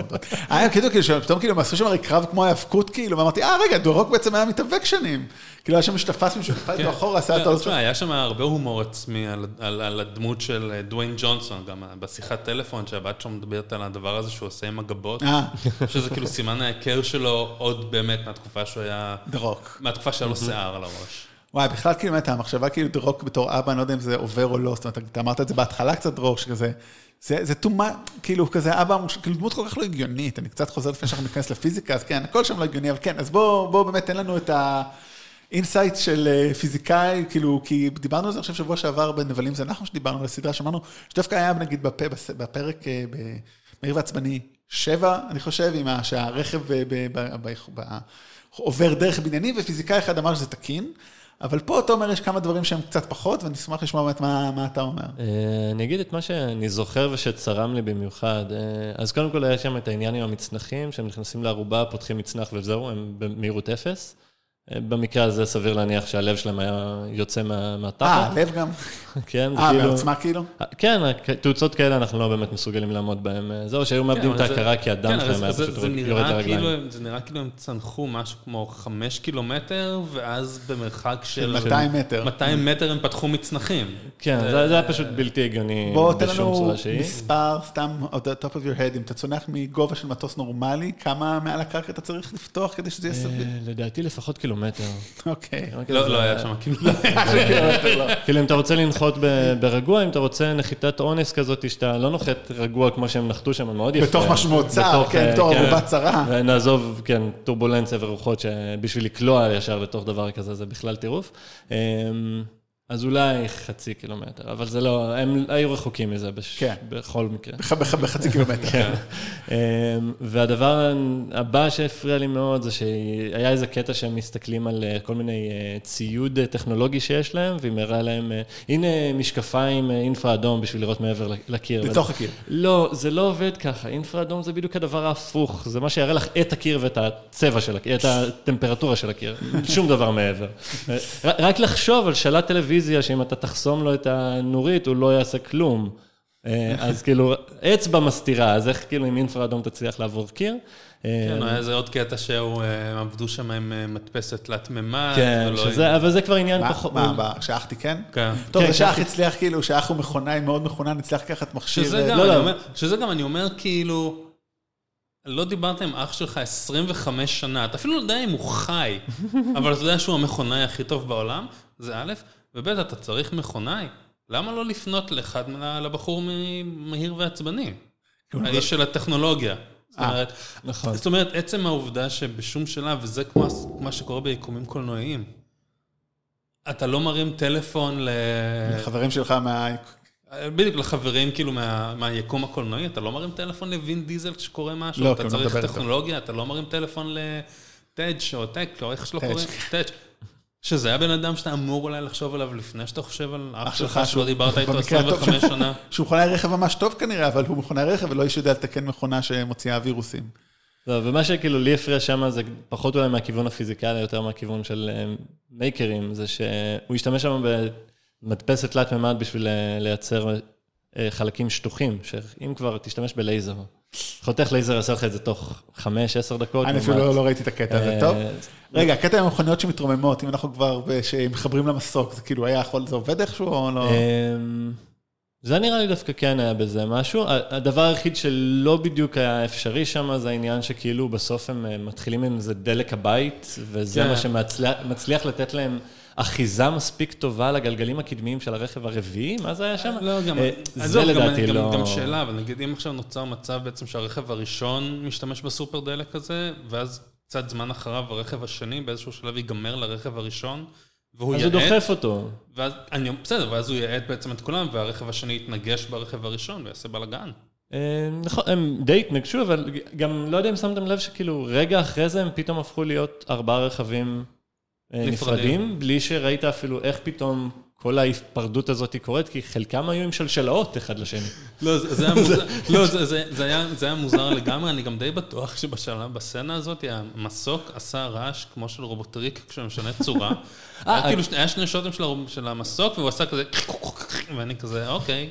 היה [laughs] כאילו, כאילו, שפתאום כאילו הם עשו שם הרי קרב כמו ההאבקות, כאילו, ואמרתי, אה, רגע, דורוק בעצם היה מתאבק שנים. כאילו, היה שם שתפס מישהו, כן. אותו אחורה, עשה לא, אותו... תשמע, היה שם הרבה הומור עצמי על- הדמות של אה, דוויין ג'ונסון, גם בשיחת טלפון שהבת שלו מדברת על הדבר הזה שהוא עושה עם הגבות, אה, [laughs] שזה כאילו סימן ההיכר שלו עוד באמת מהתקופה שהוא היה, דורוק. מהתקופה שהיה לו שיער על הראש. וואי, בכלל כאילו, באמת, המחשבה כאילו דרור בתור אבא, אני לא יודע אם זה עובר או לא, זאת אומרת, אתה אמרת את זה בהתחלה קצת, דרור, שכזה, זה, זה much, כאילו, כזה אבא, כאילו, דמות כל כך לא הגיונית, אני קצת חוזר לפני שאנחנו ניכנס לפיזיקה, אז כן, הכל שם לא הגיוני, אבל כן, אז בוא, בוא באמת תן לנו את ה insight של אה, פיזיקאי, כאילו, כי דיברנו על זה, חושב, שבוע שעבר בנבלים זה אנחנו שדיברנו על הסדרה, שאמרנו, שדווקא היה, נגיד, בפ, בפ, בפרק, אה, במהיר ועצבני, שבע, אני חושב, עם שהרכב אה, עובר דרך בניינים, ופיזיקאי אחד אמר שזה תקין. אבל פה אומר, יש כמה דברים שהם קצת פחות, ואני אשמח לשמוע באמת מה, מה אתה אומר. אה, אני אגיד את מה שאני זוכר ושצרם לי במיוחד. אה, אז קודם כל היה שם את העניין עם המצנחים, שהם נכנסים לערובה, פותחים מצנח וזהו, הם במהירות אפס. אה, במקרה הזה סביר להניח שהלב שלהם היה יוצא מה- אה, מהתחת. לב גם? [laughs] כן, זה אה, כאילו... מעוצמה כאילו? כן, תאוצות כאלה אנחנו לא באמת מסוגלים לעמוד בהן. אה, זהו, שהיו מאבדים את כן, אבל זה- ההכרה כי הדם כן, שלהם היה זה- פשוט זה יורד לרגליים. כאילו זה נראה כאילו הם צנחו משהו כמו חמש קילומטר, ואז במרחק של 200 מטר. 200 מטר הם פתחו מצנחים. כן, זה זה היה פשוט בלתי הגיוני בוא תן בשום לנו צורה שהיא. מספר, סתם, on the top of your head, אם אתה צונח מגובה של מטוס נורמלי, כמה מעל הקרקע אתה צריך לפתוח כדי שזה יהיה סביר? אה, לדעתי לפחות קילומטר. אוקיי. לא לא היה שם כאילו... כאילו, אם אתה רוצה לנחות ברגוע, אם אתה רוצה נחיתת אונס כזאת, שאתה לא נוחת רגוע כמו שהם נחתו שם, מאוד יפה. בתוך משמעות צר, כן, אה, בתור ערובה צרה. ונעזוב, כן, טורבולנציה ורוחות, שבשביל לקלוע ישר לתוך דבר כזה, זה בכלל טירוף. אז אולי חצי קילומטר, אבל זה לא, הם היו רחוקים מזה בש- כן. בכל מקרה. בח- בח- בחצי קילומטר. כן. אמ, והדבר הבא שהפריע לי מאוד זה שהיה איזה קטע שהם מסתכלים על אה, כל מיני אה, ציוד אה, טכנולוגי שיש להם, והיא מראה להם, הנה משקפיים אינפרה אדום בשביל לראות מעבר לקיר. לתוך הקיר. לא, זה לא עובד ככה, אינפרה אדום זה בדיוק הדבר ההפוך, זה מה שיראה לך את הקיר ואת הצבע של הקיר, את הטמפרטורה של הקיר, שום דבר מעבר. [laughs] רק לחשוב על שלט טלוויזיה, שאם אתה תחסום לו את הנורית, הוא לא יעשה כלום. אה, אז כאילו, אצבע מסתירה, אז איך כאילו עם אינפרה אדום תצליח לעבור קיר? אה, כן, היה איזה עוד קטע שהם עבדו שם עם אה, מדפסת תלת מימד. כן, שזה, אבל זה כבר עניין פחות... מה, מה, שאחתי כן? כן. טוב, כן, זה שאח כן. הצליח כאילו, שאח הוא מכונאי מאוד מכונן, הצליח לקחת מכשיר. שזה אה, גם, לא, אני לא. שזה גם, אני אומר כאילו, לא דיברת עם אח שלך 25 שנה, אתה אפילו לא יודע אם הוא חי, [laughs] אבל אתה יודע שהוא המכונאי הכי טוב בעולם, זה א', וב', אתה צריך מכונאי. למה לא לפנות לאחד, לבחור מהיר ועצבני? האיש של הטכנולוגיה. זאת אה, אומרת, נכון. זאת אומרת, עצם העובדה שבשום שלב, וזה כמו מה שקורה ביקומים קולנועיים, אתה לא מרים טלפון ל... חברים שלך מה... בדיוק, לחברים כאילו מה, מהיקום הקולנועי, אתה לא מרים טלפון לווין דיזל כשקורה משהו, לא, אתה הוא לא צריך. טכנולוגיה, אתה לא מרים טלפון לטאג' או טק, או איך שלא. קוראים, טאג'. שזה הבן אדם שאתה אמור אולי לחשוב עליו לפני שאתה חושב על אח שלך שלא שהוא- דיברת איתו במקרה הטוב 25 שהוא- שנה. שהוא מכונאי רכב ממש טוב כנראה, אבל הוא מכונאי רכב ולא איש יודע לתקן מכונה שמוציאה וירוסים. לא, ומה שכאילו לי הפריע שם זה פחות אולי מהכיוון הפיזיקלי, יותר מהכיוון של אה, מייקרים, זה שהוא השתמש שם במדפסת תלת מימד בשביל אה, לייצר אה, חלקים שטוחים, שאם כבר תשתמש בלייזר. חותך לייזר יעשה לך את זה תוך 5-10 דקות. אני אפילו לא ראיתי את הקטע הזה, אה, טוב? רגע, הקטע עם המכוניות שמתרוממות, אם אנחנו כבר, שמחברים למסוק, זה כאילו היה יכול, זה עובד איכשהו או לא? אמ, זה נראה לי דווקא כן היה בזה משהו. הדבר היחיד שלא בדיוק היה אפשרי שם, זה העניין שכאילו בסוף הם אה, מתחילים עם איזה דלק הבית, וזה כן. מה שמצליח לתת להם אחיזה מספיק טובה לגלגלים הקדמיים של הרכב הרביעי? מה זה היה שם? לא, גם, אה, זה לדעתי לא... גם שאלה, אבל נגיד אם עכשיו נוצר מצב בעצם שהרכב הראשון משתמש בסופר דלק הזה, ואז קצת זמן אחריו הרכב השני באיזשהו שלב ייגמר לרכב הראשון, והוא אז הוא דוחף אותו. ואז, אני, בסדר, ואז הוא יאט בעצם את כולם, והרכב השני יתנגש ברכב הראשון ויעשה בלאגן. אה, נכון, הם די התנגשו, אבל גם לא יודע אם שמתם לב שכאילו רגע אחרי זה הם פתאום הפכו להיות ארבעה רכבים נפרדים. נפרדים, בלי שראית אפילו איך פתאום כל ההיפרדות הזאת קורית, כי חלקם היו עם שלשלאות אחד לשני. [laughs] לא, זה, זה, היה מוזר, לא זה, זה, זה, היה, זה היה מוזר לגמרי, אני גם די בטוח שבשלב, בסצנה הזאת, המסוק עשה רעש כמו של רובוטריק כשהוא משנה צורה. היה אה, כאילו, היה שני שוטים של, של המסוק, והוא עשה כזה, ואני כזה, אוקיי,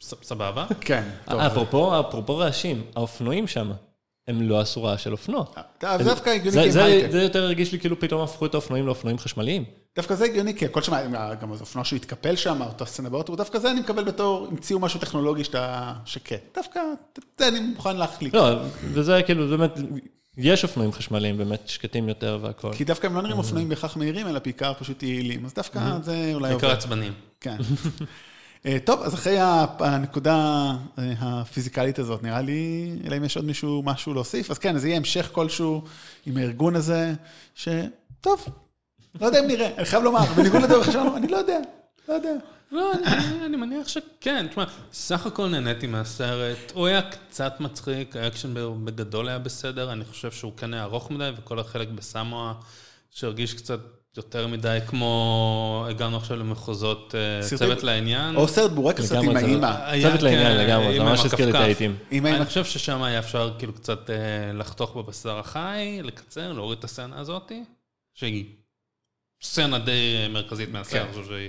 סבבה. כן, טוב. אפרופו, אפרופו רעשים, האופנועים שם, הם לא עשו רעש של אופנוע. זה דווקא הגיוני כי הם זה- הייטק. זה יותר הרגיש לי כאילו פתאום הפכו את האופנועים לאופנועים חשמליים. דווקא זה הגיוני, כי הכל שם, גם איזה אופנוע שהתקפל שם, אותו סצנה באוטו, דווקא זה אני מקבל בתור, המציאו משהו טכנולוגי שאתה שקט. דווקא, זה אני מוכן להחליק. לא, וזה כאילו, באמת, יש אופנועים חשמליים באמת שקטים יותר והכל. כי דווקא הם לא נראים אופנועים בהכרח מהירים, אלא בעיקר פשוט יעילים. אז דווקא זה אולי בעיקר עובד. עצבנים. כן. [laughs] אה, טוב, אז אחרי הנקודה אה, הפיזיקלית הזאת, נראה לי, אלא אם יש עוד מישהו משהו להוסיף, אז כן, אז יהיה המשך כלשהו עם הארגון הזה, שטוב, לא יודע אם נראה, אני חייב לומר, בניגוד לדרך שלנו, אני לא יודע, לא יודע. לא, אני מניח שכן. תשמע, סך הכל נהניתי מהסרט. הוא היה קצת מצחיק, האקשן בגדול היה בסדר. אני חושב שהוא כן היה ארוך מדי, וכל החלק בסמואה, שהרגיש קצת יותר מדי כמו הגענו עכשיו למחוזות אה, צוות לעניין. או סרט בורקס לגמרי, עם זה- האימא. צוות לעניין כן, לגמרי, זה ממש הזכיר לי את האמא. אני חושב ששם היה אפשר כאילו קצת אה, לחתוך בבשר החי, לקצר, להוריד את הסצנה הזאתי, שהיא סצנה די מרכזית מהסרט, כן. אני חושב שהיא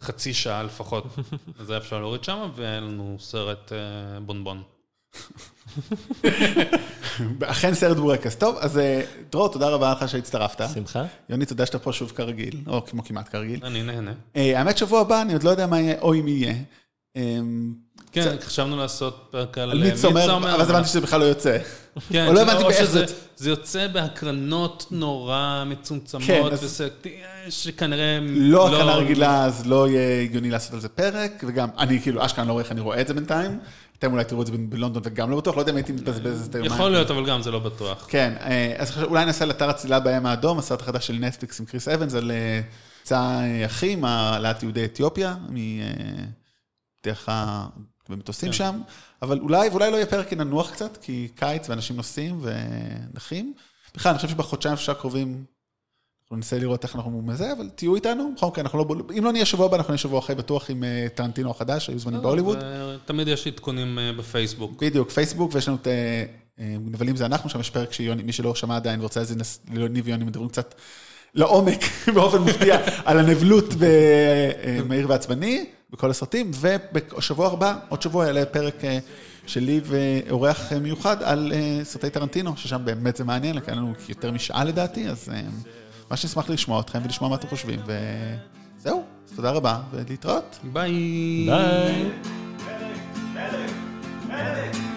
חצי שעה לפחות, [laughs] אז היה אפשר להוריד שם, והיה לנו סרט אה, בונבון. אכן סרט בורקס. טוב, אז אה, דרור, תודה רבה לך שהצטרפת. שמחה? יוני, תודה שאתה פה שוב כרגיל, או כמו כמעט כרגיל. אני נהנה. אה, האמת, שבוע הבא, אני עוד לא יודע מה יהיה, או אם יהיה. אמ, כן, חשבנו לעשות פרק על אה, מידסומר, אבל אז הבנתי שזה בכלל לא יוצא. כן, או לא הבנתי באיך זה- זה יוצא בהקרנות נורא כן, מצומצמות, אז- וזה- שכנראה... לא הקרנה רגילה, אז לא יהיה הגיוני לעשות על זה פרק, וגם, אני כאילו, אשכרה לא רואה איך אני רואה את זה בינתיים. אתם אולי תראו את זה בלונדון וגם לא בטוח, לא יודע אם הייתי מתבזבז את היומיים. יכול להיות, אבל גם זה לא בטוח. כן, אה, אז אולי נעשה על אתר הצלילה בים האדום, הסרט החדש של נטפליקס עם קריס אבנס, על אה, מבצע אה, אחים, העלאת יהודי אתיופיה, מדרך. במטוסים כן. שם, אבל אולי, ואולי לא יהיה פרק כי ננוח קצת, כי קיץ ואנשים נוסעים ונחים. בכלל, אני חושב שבחודשיים שלושה הקרובים, אנחנו ננסה לראות איך אנחנו מזה, אבל תהיו איתנו, בכל מקרה, אנחנו לא, אם לא נהיה שבוע הבא, אנחנו נהיה שבוע אחרי בטוח עם אה, טרנטינו החדש, היו זמנים בהוליווד. תמיד יש עדכונים אה, בפייסבוק. בדיוק, פייסבוק, ויש לנו את אה, נבלים זה אנחנו, שם יש פרק שיוני, מי שלא שמע עדיין ורוצה אז נס- יוני ויוני מדברים קצת לעומק, [laughs] באופן מפתיע, על הנבלות במהיר ועצבני, בכל הסרטים, ובשבוע הבא, עוד שבוע יעלה פרק שלי ואורח מיוחד על סרטי טרנטינו, ששם באמת זה מעניין, לקח לנו יותר משעה לדעתי, אז ממש נשמח לשמוע אתכם ולשמוע מה אתם חושבים, וזהו, אז תודה רבה, ולהתראות. ביי. ביי.